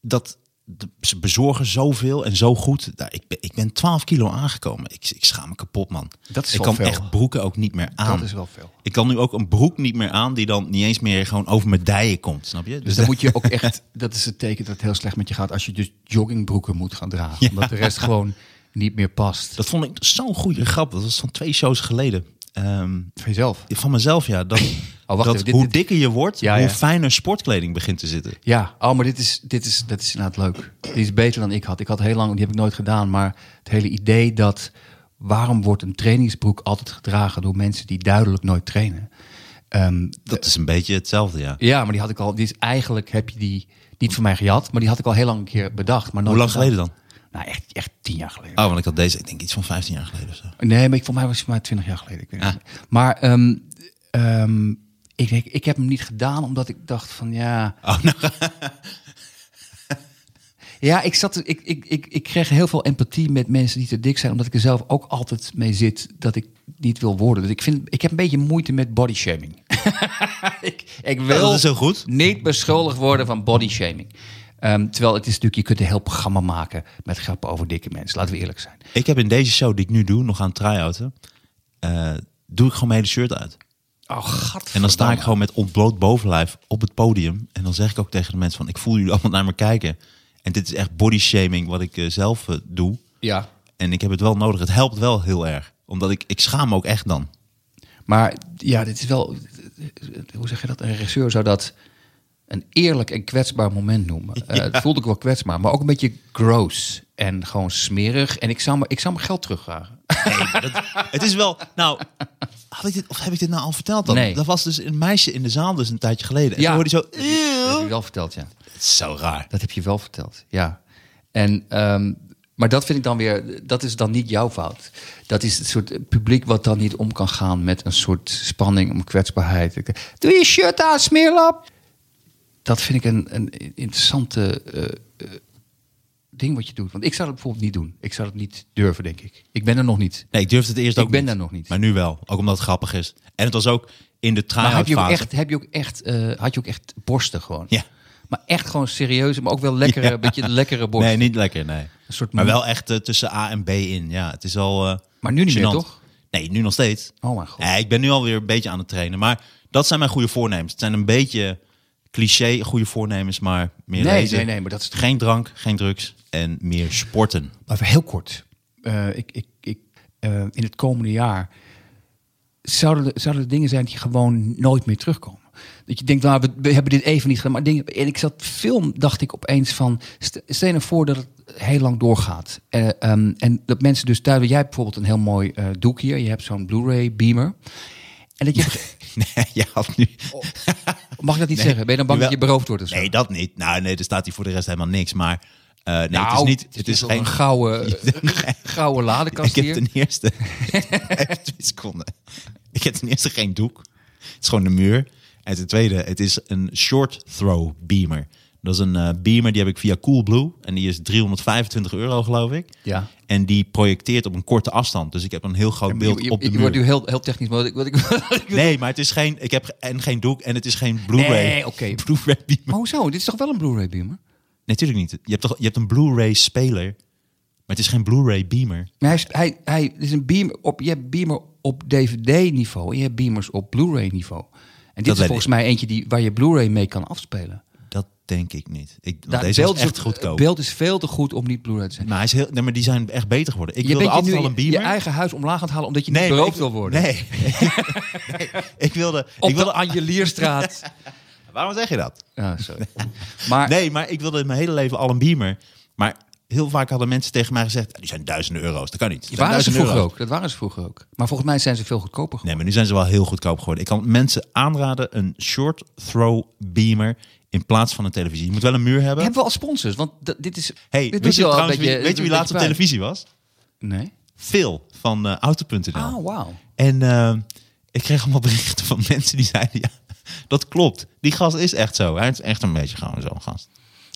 S2: dat de, ze bezorgen zoveel en zo goed. Nou, ik, ben, ik ben 12 kilo aangekomen. Ik, ik schaam me kapot, man.
S3: Dat is
S2: ik
S3: wel
S2: kan
S3: veel.
S2: echt broeken ook niet meer aan.
S3: Dat is wel veel.
S2: Ik kan nu ook een broek niet meer aan die dan niet eens meer gewoon over mijn dijen komt, snap je?
S3: Dus dan moet je ook *laughs* echt, dat is het teken dat het heel slecht met je gaat als je dus joggingbroeken moet gaan dragen.
S2: Ja.
S3: Omdat de rest gewoon niet meer past.
S2: Dat vond ik zo'n goede grap. Dat was van twee shows geleden. Ehm,
S3: Van jezelf.
S2: van mezelf, ja. Dat, *laughs*
S3: Oh, wacht
S2: dat
S3: even, dit-
S2: hoe
S3: dit-
S2: dikker je wordt,
S3: Ja,
S2: hoe
S3: ja.
S2: fijner sportkleding begint te zitten.
S3: Ja, oh, maar dit is, dit is, dat is inderdaad leuk. Die is beter dan ik had. Ik had heel lang, die heb ik nooit gedaan, maar het hele idee dat waarom wordt een trainingsbroek altijd gedragen door mensen die duidelijk nooit trainen? Ehm,
S2: Dat is een beetje hetzelfde, ja.
S3: ja, maar die had ik al. Die is eigenlijk heb je die niet van mij gehad, maar die had ik al heel lang een keer bedacht. Maar nooit
S2: Hoe lang
S3: gedaan.
S2: geleden dan?
S3: Nou, echt, echt tien jaar geleden.
S2: Oh, want ik had deze, ik denk iets van 15 jaar geleden of zo.
S3: Nee, maar ik, voor mij was het mij twintig jaar geleden. Ik weet
S2: Ah.
S3: niet. Maar ehm, ehm, ik, ik heb hem niet gedaan omdat ik dacht van ja.
S2: Oh, nou,
S3: Ja, ik, zat, ik, ik, ik, ik kreeg heel veel empathie met mensen die te dik zijn, omdat ik er zelf ook altijd mee zit dat ik niet wil worden. Dus ik, vind, ik heb een beetje moeite met body shaming. *laughs* ik, ik wil
S2: zo goed.
S3: niet beschuldigd worden van body shaming. Ehm, terwijl het is natuurlijk, je kunt een heel programma maken met grappen over dikke mensen. Laten we eerlijk zijn.
S2: Ik heb in deze show die ik nu doe, nog aan try-outen, eh, doe ik gewoon mijn hele shirt uit.
S3: Oh, gat.
S2: En dan sta ik gewoon met ontbloot bovenlijf op het podium. En dan zeg ik ook tegen de mensen van, ik voel jullie allemaal naar me kijken. En dit is echt body shaming wat ik eh, zelf eh, doe.
S3: Ja.
S2: En ik heb het wel nodig. Het helpt wel heel erg. Omdat ik, ik schaam me ook echt dan.
S3: Maar ja, dit is wel. Hoe zeg je dat? Een regisseur zou dat een eerlijk en kwetsbaar moment noemen. Eh, het voelde ik wel kwetsbaar, maar ook een beetje gross en gewoon smerig. En ik zou me, ik zou me geld terugvragen.
S2: Het is wel, nou, had ik dit, of heb ik dit nou al verteld dan?
S3: Nee.
S2: Dat was dus een meisje in de zaal dus een tijdje geleden. En
S3: Ja.
S2: hoorde je zo,
S3: Dat heb je wel verteld, ja.
S2: Zo raar.
S3: Dat heb je wel verteld, ja. En, ehm, maar dat vind ik dan weer, dat is dan niet jouw fout. Dat is het soort publiek wat dan niet om kan gaan met een soort spanning om kwetsbaarheid. Doe je shirt aan, smeerlap! Dat vind ik een, een interessante. eh, eh, ding wat je doet. Want ik zou het bijvoorbeeld niet doen. Ik zou het niet durven, denk ik. Ik ben er nog niet.
S2: Nee, ik durfde het eerst
S3: Ik
S2: ook
S3: ben
S2: niet.
S3: daar nog niet.
S2: Maar nu wel. Ook omdat het grappig is. En het was ook in de
S3: Maar heb je ook echt, heb je ook echt, eh, had je ook echt borsten gewoon?
S2: Ja.
S3: Maar echt gewoon serieus, maar ook wel lekkere,
S2: Ja.
S3: een beetje lekkere borsten.
S2: Nee, niet lekker, nee.
S3: Een soort
S2: Maar wel echt tussen A en B in. Ja, het is al.
S3: Maar nu niet meer, toch?
S2: Nee, nu nog steeds.
S3: Oh mijn god.
S2: Nee, ik ben nu alweer een beetje aan het trainen. Maar dat zijn mijn goede voornemens. Het zijn een beetje cliché goede voornemens, maar meer
S3: Nee,
S2: lezen.
S3: nee, nee, maar dat is
S2: Geen drank, geen drugs en meer sporten.
S3: Maar even heel kort. Eh, ik, ik, ik, eh, in het komende jaar zouden er, zouden er dingen zijn die gewoon nooit meer terugkomen. Dat je denkt, nou, we, we hebben dit even niet gedaan. Maar dingen, en ik zat film, dacht ik opeens van, st- stel je nou voor dat het heel lang doorgaat. Eh, ehm, en dat mensen dus thuis, jij hebt bijvoorbeeld een heel mooi doek hier. Je hebt zo'n Blu-ray beamer. En dat je, *laughs*
S2: Nee, je had nu...
S3: mag ik dat niet zeggen? Ben je dan bang dat je beroofd wordt of zo?
S2: Nee, dat niet. Nou, nee, er staat hier voor de rest helemaal niks. Maar eh, nee,
S3: nou,
S2: het is niet... Het is geen...
S3: een gouden, *laughs* *laughs* gouden ladekast
S2: Ik heb ten eerste... Even twee seconden. Ik heb ten eerste geen doek. Het is gewoon de muur. En ten tweede, het is een short throw beamer. Dat is een eh, beamer, die heb ik via Coolblue. En die is 325 euro, geloof ik.
S3: Ja.
S2: En die projecteert op een korte afstand. Dus ik heb een heel groot beeld
S3: je, je,
S2: op de
S3: je
S2: muur.
S3: wordt nu heel, heel technisch. Maar wat ik, wat ik, *laughs* wat ik-
S2: Nee, maar het is geen... Ik heb en geen doek en het is geen Blu-ray.
S3: Nee, oké. *laughs*
S2: Blu-ray beamer.
S3: Maar hoezo? Dit is toch wel een Blu-ray beamer?
S2: Nee, natuurlijk niet. Je hebt, toch, je hebt een Blu-ray speler, maar het is geen Blu-ray beamer.
S3: Maar hij, is- hij, hij is een beamer op, je hebt beamer op DVD-niveau en je hebt beamers op Blu-ray-niveau. En dit
S2: Dat
S3: is volgens mij eentje die, waar je Blu-ray mee kan afspelen.
S2: Denk ik niet. Ik, want
S3: Nou,
S2: deze
S3: het
S2: is
S3: beeld
S2: echt
S3: is-
S2: goedkoop.
S3: Het beeld is veel te goed om niet Blu-ray te zijn.
S2: Maar, hij is heel, nee, maar die zijn echt beter geworden. Ik
S3: je
S2: wilde altijd al een beamer.
S3: je eigen huis omlaag aan het halen omdat je
S2: nee,
S3: niet beroofd wil worden.
S2: Nee. *laughs* Nee, ik wilde...
S3: Op
S2: ik wilde
S3: de Angelierstraat. *laughs*
S2: waarom zeg je dat?
S3: ja, sorry. Maar
S2: Nee, maar ik wilde mijn hele leven al een beamer. Maar heel vaak hadden mensen tegen mij gezegd... die zijn duizenden euro's, dat kan niet. Dat
S3: waren ze vroeger
S2: euro's.
S3: ook. Dat waren ze vroeger ook. Maar volgens mij zijn ze veel goedkoper geworden.
S2: Nee, maar nu zijn ze wel heel goedkoop geworden. Ik kan mensen aanraden een short throw beamer in plaats van een televisie. Je moet wel een muur hebben.
S3: Hebben we al sponsors? Want dit is.
S2: Hey,
S3: dit
S2: weet je,
S3: wel
S2: trouwens,
S3: beetje-
S2: wie, weet je wie laatst op televisie was?
S3: Nee.
S2: Phil van eh, Auto.nl.
S3: Oh, wauw.
S2: En eh, ik kreeg allemaal berichten van *laughs* mensen die zeiden... ja, dat klopt. Die gast is echt zo. Hij is echt een beetje gewoon zo'n gast.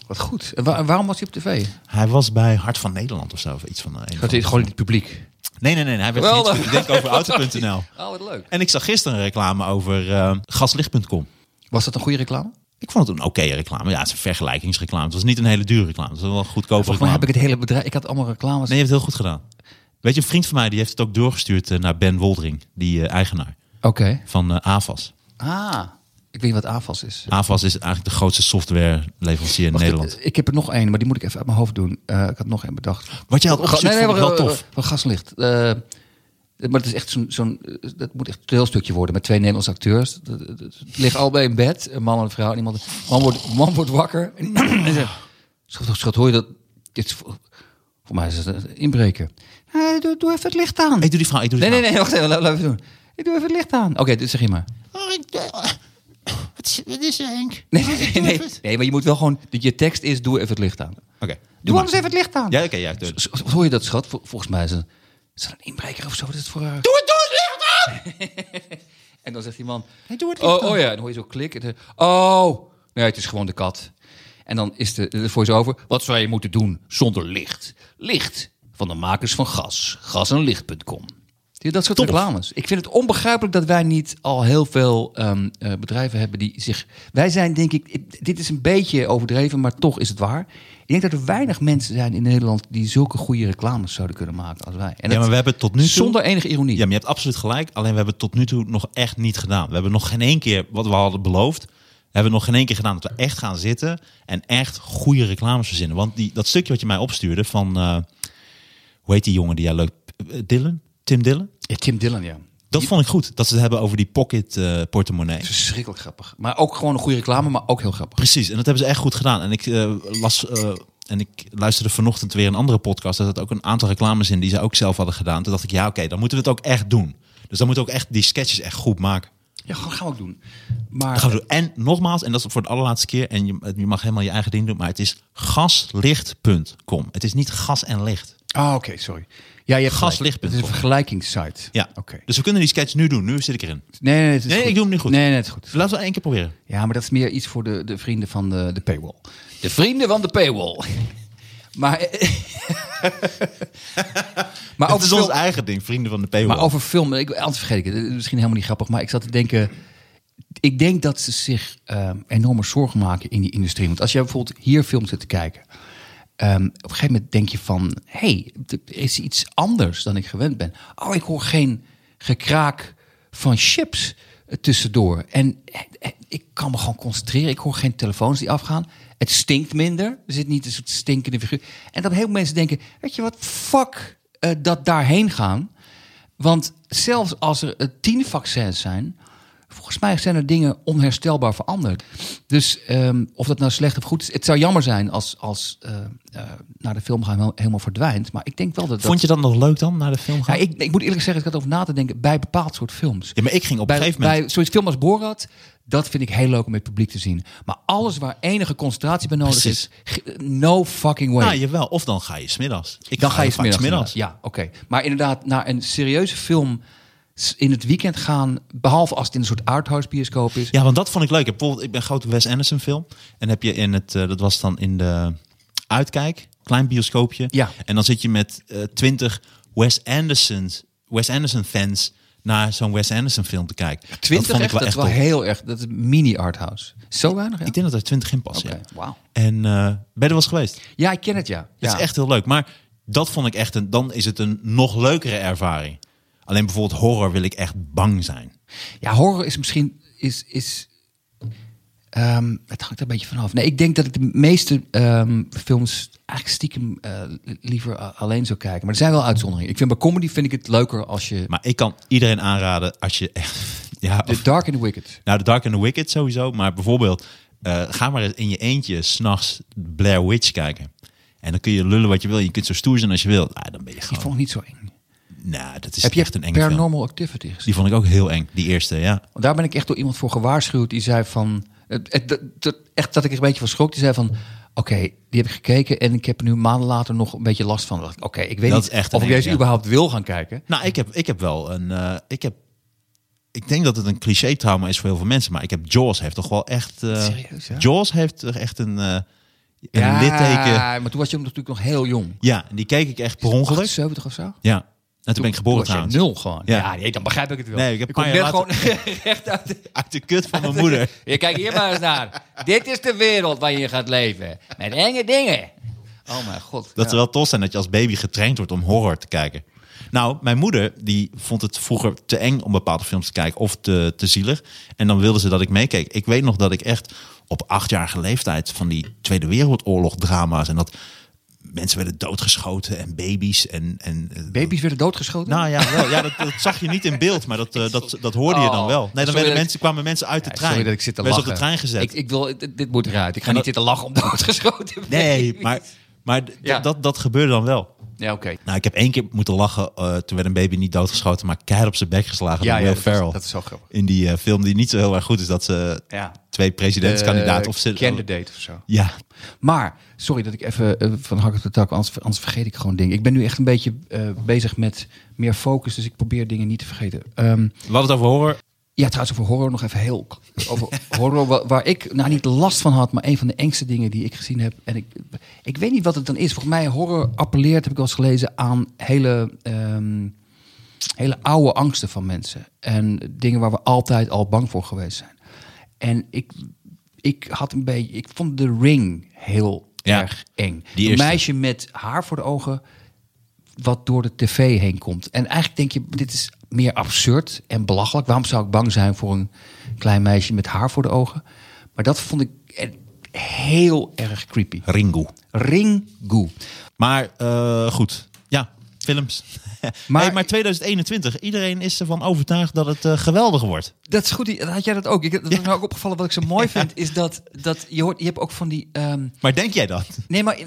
S3: Wat goed. En wa- waarom was hij op tv?
S2: Hij was bij Hart van Nederland of zo. Of iets van, eh,
S3: Dat is gewoon in het publiek.
S2: Nee, nee, nee. Hij werd geïnterviewd, ik denk over *laughs* Auto.nl.
S3: Oh, wat leuk.
S2: En ik zag gisteren een reclame over gaslicht.com.
S3: Was dat een goede reclame?
S2: Ik vond het een oké reclame. Ja, het is een vergelijkingsreclame. Het was niet een hele dure reclame. Het was wel een goedkope
S3: Volgens mij
S2: reclame.
S3: heb ik het hele bedrijf. Ik had allemaal reclames.
S2: Nee, je hebt het heel goed gedaan. Weet je, een vriend van mij die heeft het ook doorgestuurd eh, naar Ben Woldering, die eh, eigenaar
S3: Oké.
S2: van eh, AVAS.
S3: Ah, ik weet niet wat AFAS is.
S2: AVAS is eigenlijk de grootste softwareleverancier in
S3: Wacht,
S2: Nederland.
S3: Ik, ik heb er nog één, maar die moet ik even uit mijn hoofd doen. Eh, ik had nog één bedacht.
S2: Wat je had vond ik wel
S3: wacht,
S2: tof.
S3: Van gaslicht. Eh, maar het is echt zo'n, zo'n, eh, dat moet echt een toneelstukje worden met twee Nederlandse acteurs. Het- ligt allebei in bed, een man en een vrouw. En iemand, man, wordt, man wordt wakker. En, en zegt, schat, schat, hoor je dat? Dit is voor, mij is het een inbreker. Eh, doe, doe even het licht aan.
S2: Ik doe die vrouw, ik doe die
S3: Nee, nee,
S2: vrouw.
S3: nee, wacht even, laat, even doen. Ik doe even het licht aan. Oké, dit zeg je maar.
S2: Oh, ik, eh, *coughs* wat, is, wat is er, Henk?
S3: Nee, nee, nee, nee, nee, maar je moet wel gewoon... Je tekst is, doe even het licht aan.
S2: Oké,
S3: Doe,
S2: maar.
S3: anders even het licht aan.
S2: Ja, oké, ja. doe-
S3: Z- z- Hoor je dat, schat? Vol- Volgens mij is het, is het een inbreker of zo. Het voor?
S2: Doe het, doe het licht aan! *laughs*
S3: En dan zegt die man...
S2: Doe het licht
S3: Oh,
S2: aan.
S3: oh ja, en dan hoor je zo klik. En dan- Oh, nee, het is gewoon de kat. En dan is de, de voice-over... Wat zou je moeten doen zonder licht? Licht van de makers van gas. Gasenlicht.com. Zie je, Dat soort reclames. Ik vind het onbegrijpelijk dat wij niet al heel veel ehm, eh, bedrijven hebben die zich... Wij zijn denk ik... Dit is een beetje overdreven, maar toch is het waar. Ik denk dat er weinig mensen zijn in Nederland... die zulke goede reclames zouden kunnen maken als wij. En
S2: Ja,
S3: dat-
S2: maar we hebben tot nu toe...
S3: Zonder enige ironie.
S2: Ja, maar je hebt absoluut gelijk. Alleen we hebben het tot nu toe nog echt niet gedaan. We hebben nog geen één keer wat we hadden beloofd. We hebben nog geen één keer gedaan dat we echt gaan zitten en echt goede reclames verzinnen. Want die, dat stukje wat je mij opstuurde van, eh, hoe heet die jongen die jij leuk, eh, Dylan? Tim Dylan?
S3: Ja, Tim Dillon, ja.
S2: Dat vond ik goed. Dat ze het hebben over die pocket eh, portemonnee.
S3: Verschrikkelijk grappig. Maar ook gewoon een goede reclame, maar ook heel grappig.
S2: Precies, en dat hebben ze echt goed gedaan. En ik eh, las eh, en ik luisterde vanochtend weer een andere podcast. Dat het ook een aantal reclames in die ze ook zelf hadden gedaan. Toen dacht ik, ja, oké, dan moeten we het ook echt doen. Dus dan moeten we ook echt die sketches echt goed maken.
S3: Ja, gaan gaan we ook doen. Maar
S2: gaan we doen. En nogmaals, en dat is voor de allerlaatste keer. En je, je mag helemaal je eigen ding doen. Maar het is gaslicht.com. Het is niet gas en licht.
S3: Ah, oké, sorry. Ja, je hebt.
S2: Gaslicht.com.
S3: Het is een vergelijkingssite.
S2: Ja.
S3: Oké.
S2: Dus we kunnen die sketch nu doen. Nu zit ik erin.
S3: Nee, nee, het is
S2: Nee,
S3: goed.
S2: ik doe hem niet goed.
S3: Nee, nee, het is goed.
S2: Laten we één keer proberen.
S3: Ja, maar dat is meer iets voor de, de vrienden van de, de paywall. De vrienden van de paywall. *laughs* Maar, *laughs* maar
S2: Het
S3: over
S2: is ons eigen ding, vrienden van de paywall.
S3: maar over film, ik, anders vergeet ik het. het is Misschien helemaal niet grappig, maar ik zat te denken. Ik denk dat ze zich ehm, enorme zorgen maken in die industrie. Want als jij bijvoorbeeld hier films zit te kijken. Ehm, op een gegeven moment denk je van... hey, er is iets anders dan ik gewend ben. Oh, ik hoor geen gekraak van chips tussendoor. En ik kan me gewoon concentreren. Ik hoor geen telefoons die afgaan. Het stinkt minder. Er zit niet een soort stinkende figuur. En dat heel veel mensen denken... weet je wat, fuck eh, dat daarheen gaan. Want zelfs als er eh, tien vaccins zijn... volgens mij zijn er dingen onherstelbaar veranderd. Dus ehm, of dat nou slecht of goed is... het zou jammer zijn als, als eh, eh, naar de film gaan helemaal verdwijnt. Maar ik denk wel dat...
S2: Vond je dat nog leuk dan, naar de film gaan?
S3: ja, ik, ik moet eerlijk zeggen, ik had over na te denken bij bepaald soort films.
S2: Ja, maar ik ging op
S3: bij,
S2: een gegeven moment...
S3: bij zoiets film als Borat, dat vind ik heel leuk om het publiek te zien. Maar alles waar enige concentratie bij nodig
S2: Precies.
S3: is, no fucking way.
S2: Nou, jawel. Of dan ga je smiddags. Ik
S3: dan ga je smiddags.
S2: smiddags.
S3: Ja, oké. Maar inderdaad, naar een serieuze film in het weekend gaan, behalve als het in een soort arthouse bioscoop is.
S2: Ja, want dat vond ik leuk. Ik Bijvoorbeeld, ik ben grote Wes Anderson film. En heb je in het, eh, dat was dan in de Uitkijk, klein bioscoopje.
S3: Ja.
S2: En dan zit je met eh, twintig Wes Anderson, Wes Anderson fans naar zo'n Wes Anderson film te kijken. dat
S3: 20
S2: vond ik
S3: echt,
S2: wel
S3: dat
S2: echt
S3: is wel heel erg, dat is mini arthouse. Zo weinig, ja?
S2: Ik denk dat er twintig in passen.
S3: Oké,
S2: ja.
S3: wauw.
S2: En eh ben je er wel eens geweest?
S3: Ja, ik ken het, ja.
S2: Het
S3: ja.
S2: is echt heel leuk. Maar dat vond ik echt een, dan is het een nog leukere ervaring. Alleen bijvoorbeeld horror wil ik echt bang zijn.
S3: Ja, horror is misschien. Is, is, ehm, het hangt er een beetje vanaf. Nee, ik denk dat ik de meeste ehm, films eigenlijk stiekem eh, liever alleen zou kijken. Maar er zijn wel uitzonderingen. Ik vind bij comedy vind ik het leuker als je.
S2: Maar ik kan iedereen aanraden als je echt... *laughs* Ja,
S3: The
S2: of-
S3: Dark and the Wicked.
S2: Nou, The Dark and the Wicked sowieso. Maar bijvoorbeeld, eh, ga maar eens in je eentje s'nachts Blair Witch kijken. En dan kun je lullen wat je wil. Je kunt zo stoer zijn als je wil. Ah, dan ben je gewoon...
S3: vond ik niet zo eng.
S2: Nou, dat is
S3: Heb je
S2: echt een film.
S3: Paranormal Activity gezien?
S2: Die vond ik ook heel eng. Die eerste, ja.
S3: Daar ben ik echt door iemand voor gewaarschuwd. Die zei van. Het, het, het- het- echt dat ik er een beetje van schrok. Die zei van. Oké, die heb ik gekeken en ik heb er nu maanden later nog een beetje last van. Ik, Oké, ik weet
S2: Dat
S3: niet
S2: echt
S3: of ik deze
S2: eng, ja.
S3: überhaupt wil gaan kijken.
S2: Nou, ik heb, ik heb wel een... eh, ik heb... Ik denk dat het een cliché-trauma is voor heel veel mensen. Maar ik heb Jaws heeft toch wel echt... eh,
S3: Serieus, ja?
S2: Jaws heeft toch echt een, eh een litteken...
S3: maar toen was je natuurlijk nog heel jong.
S2: Ja, die keek ik echt per ongeluk.
S3: 78 of zo?
S2: Ja. En toen ben ik geboren trouwens.
S3: nul gewoon.
S2: Ja.
S3: Ja, nee, dan begrijp ik het wel.
S2: Nee, ik heb
S3: kom net
S2: paar jaar
S3: gewoon *laughs* recht uit de...
S2: Uit de kut van mijn moeder. *laughs*
S3: Je kijk hier maar eens naar. Dit is de wereld waar je gaat leven. Met enge dingen. Oh mijn god.
S2: Dat
S3: ja.
S2: ze wel tof zijn dat je als baby getraind wordt om horror te kijken. Nou, mijn moeder die vond het vroeger te eng om bepaalde films te kijken of te, te zielig. En dan wilde ze dat ik meekeek. Ik weet nog dat ik echt op achtjarige leeftijd van die Tweede Wereldoorlog drama's en dat mensen werden doodgeschoten en baby's en, en eh,
S3: Baby's werden doodgeschoten?
S2: Nou ja, wel, ja dat, dat zag je niet in beeld, maar dat, eh, dat, dat hoorde je dan
S3: Oh,
S2: wel. Nee, dan werden mensen, kwamen mensen uit de
S3: Ja,
S2: trein.
S3: Sorry dat ik zit te lachen.
S2: op de trein gezet.
S3: Ik, ik wil, dit, dit moet eruit. Ik ga
S2: En
S3: niet zitten lachen om doodgeschoten
S2: nee, maar, maar
S3: Ja.
S2: dat, dat gebeurde dan wel.
S3: Ja, oké.
S2: Nou, ik heb één keer moeten lachen. eh toen werd een baby niet doodgeschoten, maar keihard op zijn bek geslagen
S3: Ja,
S2: door
S3: ja,
S2: Will
S3: dat is-
S2: Ferrell.
S3: dat is zo grappig.
S2: In die eh, film die niet zo heel erg goed is, dat ze
S3: Ja.
S2: Twee presidentskandidaten of zitten.
S3: Candidate of zo.
S2: Ja,
S3: Maar, sorry dat ik even eh, van hak op de tak, anders, anders vergeet ik gewoon dingen. Ik ben nu echt een beetje eh, bezig met meer focus, dus ik probeer dingen niet te vergeten. Ehm,
S2: we hadden het over horror.
S3: ja, trouwens over horror nog even heel... Over *laughs* horror wa- waar, ik nou niet last van had, maar een van de engste dingen die ik gezien heb. En ik, ik weet niet wat het dan is. Volgens mij horror appelleert, heb ik wel eens gelezen, aan hele... ehm, hele oude angsten van mensen. En dingen waar we altijd al bang voor geweest zijn. En ik, ik had een beetje. Ik vond de ring heel
S2: Ja,
S3: erg eng.
S2: die
S3: een meisje met haar voor de ogen. Wat door de tv heen komt. En eigenlijk denk je, dit is meer absurd en belachelijk. Waarom zou ik bang zijn voor een klein meisje met haar voor de ogen? Maar dat vond ik heel erg creepy.
S2: Ringo.
S3: Ringu.
S2: Maar eh, goed, ja, films. *laughs*
S3: Maar-
S2: Maar, maar 2021, iedereen is ervan overtuigd dat het eh, geweldig wordt.
S3: Dat is goed. Had jij dat ook. Ik, dat is me ook opgevallen. Wat ik zo mooi *laughs* vind, is dat, dat je hoort, je hebt ook van die. ehm,
S2: Maar denk jij dat?
S3: Nee, maar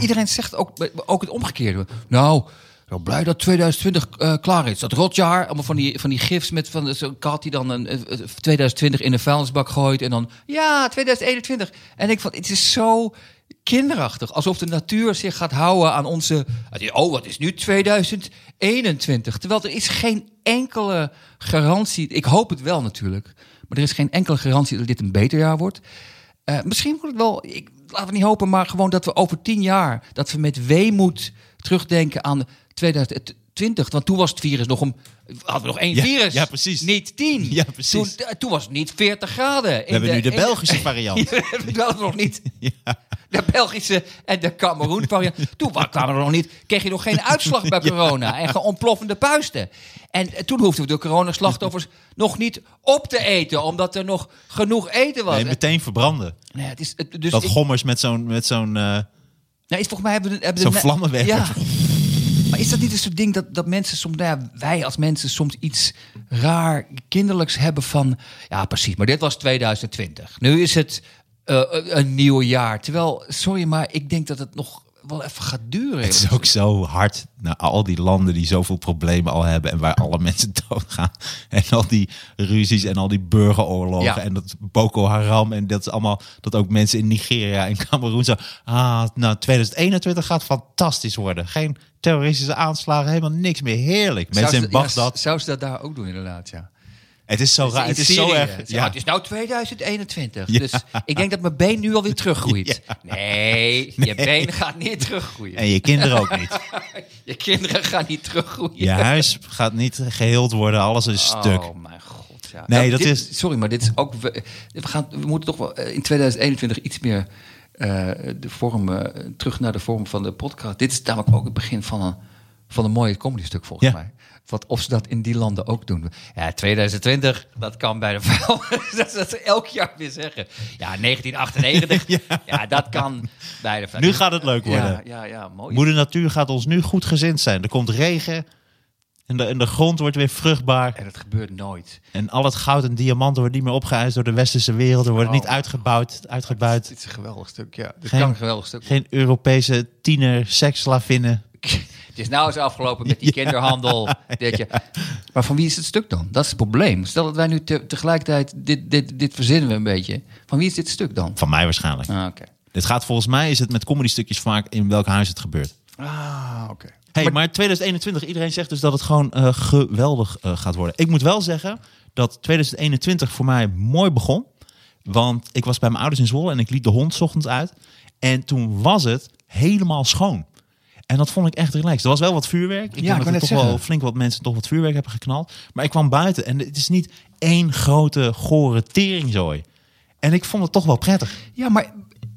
S3: iedereen zegt ook, ook het omgekeerde. Nou, zo blij dat 2020 eh, klaar is. Dat rotjaar, allemaal van die, van die gifs met van zo'n kat die dan een, eh, eh, 2020 in een vuilnisbak gooit en dan ja, 2021. En ik van, het is zo kinderachtig, alsof de natuur zich gaat houden aan onze. Oh, wat is nu 2021? Terwijl er is geen enkele garantie. Ik hoop het wel natuurlijk, maar er is geen enkele garantie dat dit een beter jaar wordt. Eh, misschien wordt het wel, ik, laten we niet hopen, maar gewoon dat we over tien jaar, dat we met weemoed terugdenken aan 2020. Want toen was het virus nog om, hadden we nog één
S2: Ja,
S3: virus.
S2: ja, precies.
S3: Niet tien.
S2: Ja, precies.
S3: Toen, eh, toen was het niet 40 graden.
S2: We hebben nu de Belgische variant. *laughs*
S3: Ja, we hadden nog niet *laughs* de Belgische en de Cameroen variant. *laughs* Toen wa- kwamen er nog niet, kreeg je nog geen uitslag bij corona. En gewoon ontploffende puisten. En eh, toen hoefden we de coronaslachtoffers nog niet op te eten. Omdat er nog genoeg eten was.
S2: Nee, meteen verbranden.
S3: Nee, het is, het- dus
S2: Dat
S3: ik-
S2: gommers met zo'n met zo'n
S3: Nee, is volgens mij hebben we, hebben
S2: Zo'n vlammenwerper.
S3: Ja. Maar is dat niet een soort ding dat, dat mensen soms, nou ja, wij als mensen soms iets raar kinderlijks hebben van, ja precies, maar dit was 2020. Nu is het eh, een nieuw jaar. Terwijl, sorry, maar ik denk dat het nog wel even gaat duren.
S2: Het is ook zo hard naar al die landen die zoveel problemen al hebben en waar alle *laughs* mensen doodgaan. En al die ruzies en al die burgeroorlogen
S3: Ja.
S2: en dat Boko Haram en dat is allemaal dat ook mensen in Nigeria en Cameroen zo. Ah, nou 2021 gaat fantastisch worden. Geen terroristische aanslagen, helemaal niks meer. Heerlijk.
S3: Zou
S2: Mensen
S3: ze-
S2: in
S3: ja,
S2: Bagdad.
S3: zou ze dat daar ook doen, inderdaad, ja.
S2: Het is zo raar. Het is zo erg. Ja.
S3: Het is nou 2021.
S2: Ja.
S3: Dus ik denk dat mijn been nu alweer teruggroeit. *laughs* Nee, *laughs* je been gaat niet teruggroeien.
S2: En je kinderen ook niet. *laughs*
S3: Je kinderen gaan niet teruggroeien.
S2: Je huis gaat niet geheeld worden. Alles is stuk.
S3: Oh mijn god, ja.
S2: Nee,
S3: Nou,
S2: dat
S3: dit-
S2: is-
S3: Sorry, maar dit is ook... We, we, gaan, we moeten toch wel eh, in 2021 iets meer eh, de vorm... eh, terug naar de vorm van de podcast. Dit is namelijk ook het begin van een, van een mooie comedy stuk volgens
S2: Ja.
S3: mij. Wat, of ze dat in die landen ook doen. Ja, 2020, dat kan bij de vuil. *laughs* dat ze elk jaar weer zeggen. Ja, 1998, *laughs* ja. dat kan bij de vuil.
S2: Nu gaat het leuk worden.
S3: Ja, ja, ja mooi.
S2: Moeder Natuur gaat ons nu goed gezind zijn. Er komt regen. En de, en de grond wordt weer vruchtbaar.
S3: En dat gebeurt nooit.
S2: En al het goud en diamanten wordt niet meer opgeëist door de westerse wereld. Er wordt
S3: Oh.
S2: niet uitgebouwd, uitgebuit.
S3: Dit is een geweldig stuk, ja. Dit
S2: Geen-
S3: kan een geweldig stuk
S2: Geen Europese tiener seksslavinnen.
S3: Het is nou eens afgelopen met die *laughs* kinderhandel. *laughs* Dit je. Maar van wie is het stuk dan? Dat is het probleem. Stel dat wij nu te- tegelijkertijd dit, dit, dit verzinnen we een beetje. Van wie is dit stuk dan?
S2: Van mij waarschijnlijk.
S3: Ah, oké.
S2: Dit gaat volgens mij, is het met comedy stukjes vaak in welk huis het gebeurt.
S3: Ah, oké.
S2: Hey, maar, 2021, iedereen zegt dus dat het gewoon eh, geweldig eh, gaat worden. Ik moet wel zeggen dat 2021 voor mij mooi begon. Want ik was bij mijn ouders in Zwolle en ik liet de hond 's ochtends uit. En toen was het helemaal schoon. En dat vond ik echt relaxed. Er was wel wat vuurwerk. Ik
S3: Ja,
S2: denk
S3: ik
S2: dat er toch wel flink wat mensen toch wat vuurwerk hebben geknald. Maar ik kwam buiten en het is niet één grote gore teringzooi. En ik vond het toch wel prettig.
S3: Ja, maar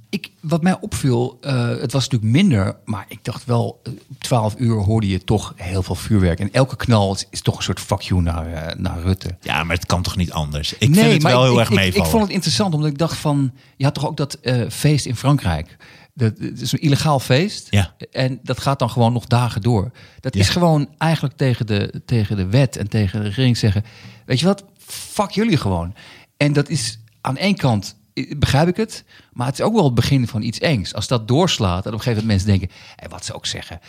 S3: ik, wat mij opviel, eh, het was natuurlijk minder. Maar ik dacht wel, eh, op 12 uur hoorde je toch heel veel vuurwerk. En elke knal is, is toch een soort fuck you naar, eh, naar Rutte.
S2: Ja, maar het kan toch niet anders? Ik vind het wel
S3: ik,
S2: heel
S3: ik,
S2: erg
S3: ik,
S2: meevallen.
S3: ik vond het interessant, omdat ik dacht van... Je had toch ook dat eh, feest in Frankrijk? Dat, het is een illegaal feest.
S2: Ja.
S3: En dat gaat dan gewoon nog dagen door. Dat is gewoon eigenlijk tegen de, tegen de wet en tegen de regering zeggen... Weet je wat, fuck jullie gewoon. En dat is aan één kant, begrijp ik het... maar het is ook wel het begin van iets engs. Als dat doorslaat en op een gegeven moment mensen denken... Hey, wat ze ook zeggen,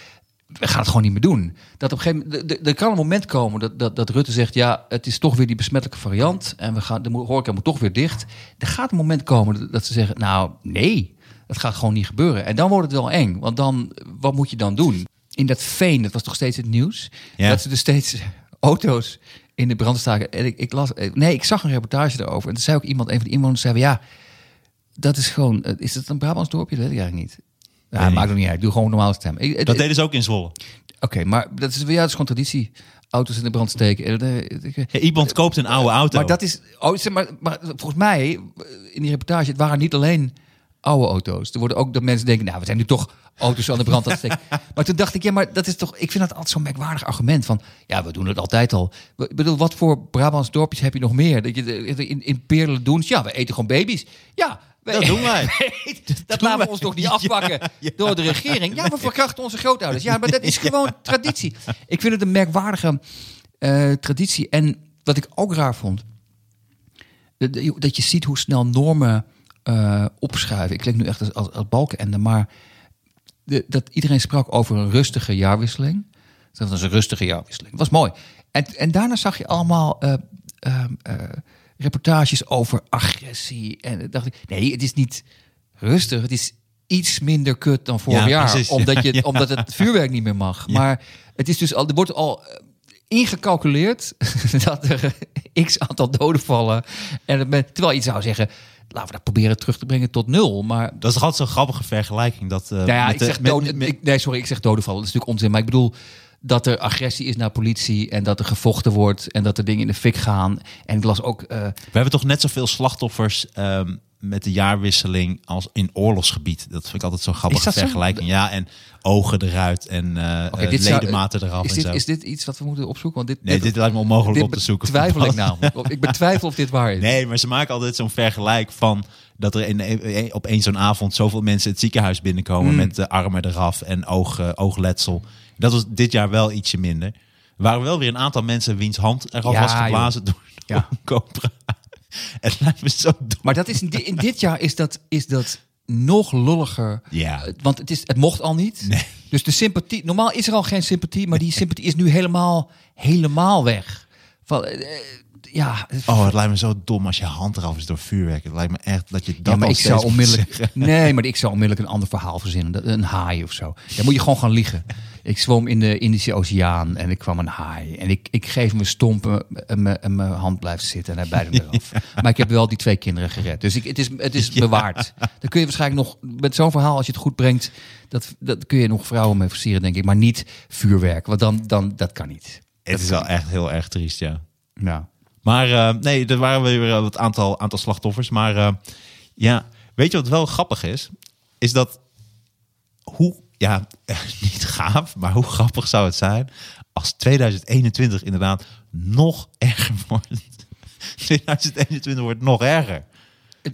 S3: we gaan het gewoon niet meer doen. Dat op een gegeven moment, er- kan een moment komen dat, dat, dat Rutte zegt: ja, het is toch weer die besmettelijke variant en we gaan, de horeca moet toch weer dicht. Er gaat een moment komen dat, dat ze zeggen: nou, nee, dat gaat gewoon niet gebeuren. En dan wordt het wel eng, want dan, wat moet je dan doen? In dat veen, dat was toch steeds het nieuws,
S2: Ja.
S3: dat ze dus steeds auto's in de brand staken. En ik, ik las, nee, ik zag een reportage daarover. En toen zei ook iemand, een van de inwoners, zei: ja, dat is gewoon, eh, is het een Brabants dorpje? Dat weet ik eigenlijk niet. Ja,
S2: Nee.
S3: maakt niet uit. Doe gewoon normaal stem. Ik-
S2: Dat deden ze ook in Zwolle.
S3: Oké, maar dat is, ja, dat is gewoon traditie. Auto's in de brand steken. En, eh,
S2: Ja, iemand koopt een oude auto.
S3: Maar dat is. Oh, zeg maar, maar volgens mij, in die reportage, het waren niet alleen oude auto's. Er worden ook dat mensen denken, nou, we zijn nu toch auto's aan de brand aan het steken. *laughs* maar toen dacht ik, ja, maar dat is toch. Ik vind dat altijd zo'n merkwaardig argument van, ja, we doen het altijd al. Ik bedoel, wat voor Brabants dorpjes heb je nog meer? Dat je de- in, in Peerlen doen, ja, we eten gewoon baby's. Ja.
S2: Dat doen wij. *laughs*
S3: dat
S2: doen
S3: laten we ons toch niet *laughs* afpakken door de regering. Ja, we verkrachten onze grootouders. Ja, maar dat is gewoon traditie. Ik vind het een merkwaardige eh, traditie. En wat ik ook raar vond, dat- dat je ziet hoe snel normen eh, opschuiven. Ik klink nu echt als, als, als balkenende, maar de, dat iedereen sprak over een rustige jaarwisseling. Dat was een rustige jaarwisseling. Dat was mooi. En, en daarna zag je allemaal eh, eh, reportages over agressie. En dan dacht ik, nee, het is niet rustig. Het is iets minder kut dan vorig
S2: Ja,
S3: jaar.
S2: precies.
S3: Omdat, je, *laughs*
S2: Ja.
S3: omdat het vuurwerk niet meer mag.
S2: Ja.
S3: Maar het is dus al, er wordt al ingecalculeerd *laughs* dat er *laughs* x aantal doden vallen. En het terwijl je zou zeggen, laten we dat proberen terug te brengen tot nul. Maar
S2: Dat is altijd zo'n grappige vergelijking. Dat, eh,
S3: nou ja, ik
S2: de-
S3: zeg
S2: met-
S3: doden,
S2: met-
S3: ik- nee, sorry, ik zeg dodenval. Dat is natuurlijk onzin. Maar ik bedoel dat er agressie is naar politie en dat er gevochten wordt en dat er dingen in de fik gaan. En ik las ook. eh,
S2: We hebben toch net zoveel slachtoffers ehm, met de jaarwisseling als in oorlogsgebied. Dat vind ik altijd zo'n grappige
S3: zo?
S2: vergelijking. Ja, en ogen eruit en
S3: dit zou-
S2: ledematen eraf
S3: is
S2: en
S3: dit,
S2: zo.
S3: is dit iets wat we moeten opzoeken? Want dit,
S2: nee, dit lijkt me onmogelijk
S3: dit
S2: op te zoeken.
S3: Twijfel ik namelijk. Ik betwijfel of dit waar is.
S2: Nee, maar ze maken altijd zo'n vergelijk van dat er in, op één zo'n avond zoveel mensen het ziekenhuis binnenkomen
S3: Mm.
S2: met de armen eraf en oog, eh, oogletsel. Dat was dit jaar wel ietsje minder. Er waren wel weer een aantal mensen wiens hand er al
S3: Ja,
S2: was geblazen door,
S3: Ja. *laughs*
S2: Het lijkt me zo dom.
S3: Maar dat is in, di- in dit jaar is dat, is dat nog lulliger.
S2: Ja.
S3: Eh, Want het, is, het mocht al niet.
S2: Nee.
S3: Dus de sympathie. Normaal is er al geen sympathie, maar die sympathie is nu helemaal, helemaal weg. Van, eh, eh, ja,
S2: Oh, het lijkt me zo dom als je hand eraf is door vuurwerk. Het lijkt me echt dat je dat
S3: ja, maar ik zou onmiddellijk. Nee, maar ik zou onmiddellijk een ander verhaal verzinnen. Een haai of zo. Dan moet je gewoon gaan liggen. *laughs* Ik zwom in de Indische Oceaan en ik kwam een haai. En ik, ik geef me stompen en mijn, en mijn hand blijft zitten en hij bijt hem eraf. *laughs* Maar ik heb wel die twee kinderen gered. Dus ik, het is, het is *laughs* bewaard. Dan kun je waarschijnlijk nog, met zo'n verhaal, als je het goed brengt, dat, dat kun je nog vrouwen mee versieren, denk ik. Maar niet vuurwerk, want dan, dan dat kan niet.
S2: Het is wel echt heel erg triest, ja.
S3: Nou.
S2: Maar eh, nee, er waren weer wat aantal, aantal slachtoffers. Maar eh, ja, weet je wat wel grappig is? Is dat hoe, ja, *laughs* niet gaaf, maar hoe grappig zou het zijn als 2021 inderdaad nog erger *laughs* wordt. 2021 wordt nog erger.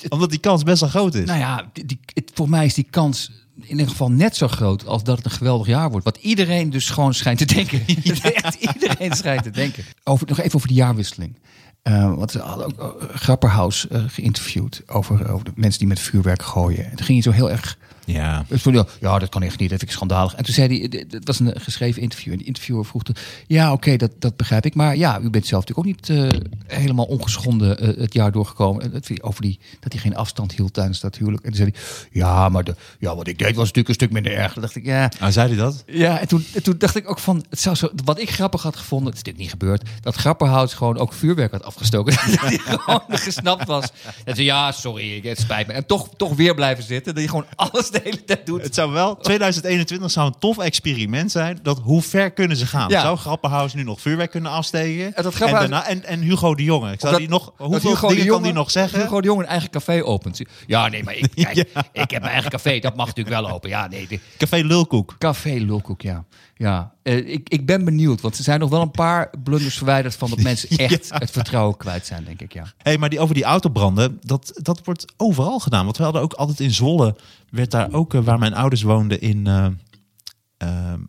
S2: Omdat die kans best wel groot is.
S3: Nou ja, die, het, voor mij is die kans in ieder geval net zo groot als dat het een geweldig jaar wordt. Wat iedereen dus gewoon schijnt te denken. *laughs* Echt iedereen schijnt te denken. Over, nog even over die jaarwisseling. Eh, want ze hadden ook uh, Grapperhaus eh, geïnterviewd over, over de mensen die met vuurwerk gooien. En toen ging hij zo heel erg
S2: Ja,
S3: dus ja, dat kan echt niet. Dat vind ik schandalig. En toen zei hij, het was een geschreven interview. En de interviewer vroeg, toen, ja, oké, dat, dat begrijp ik. Maar ja, u bent zelf natuurlijk ook niet eh, helemaal ongeschonden eh, het jaar doorgekomen. En over die, dat hij geen afstand hield tijdens dat huwelijk. En toen zei hij, ja, maar de, ja, wat ik deed was natuurlijk een stuk minder erg. Dan dacht ik, ja,
S2: ah, zei hij dat?
S3: ja, en toen, en toen dacht ik ook van, het zou zo, wat ik grappig had gevonden, het is dit niet gebeurd, dat Grapperhaus gewoon ook vuurwerk had afgestoken. *laughs* dat hij gewoon *laughs* gesnapt was. En zei, ja, sorry, het spijt me. En toch, toch weer blijven zitten, dat je gewoon alles de hele tijd doet.
S2: Het zou wel, 2021 zou een tof experiment zijn. Dat hoe ver kunnen ze gaan?
S3: Ja.
S2: Zou Grappenhuis nu nog vuurwerk kunnen afsteken?
S3: En dat Grappenhuis-
S2: daarna, en, en Hugo de Jonge. Zou
S3: Dat-
S2: die nog, hoeveel
S3: Hugo de
S2: dingen kan
S3: Jonge-
S2: die nog zeggen?
S3: Hugo de Jonge een eigen café opent. Ja, nee, maar ik, *laughs* kijk, ik heb mijn eigen café, dat mag natuurlijk wel open. Ja, nee, de,
S2: Café Lulkoek.
S3: Café Lulkoek, ja. Ja. Eh, ik, ik ben benieuwd, want er zijn nog wel een paar blunders verwijderd van dat mensen *laughs* echt het vertrouwen kwijt zijn, denk ik, ja.
S2: hey, maar die, over die autobranden, dat, dat wordt overal gedaan. Want we hadden ook altijd in Zwolle, werd daar ook eh, waar mijn ouders woonden in... eh,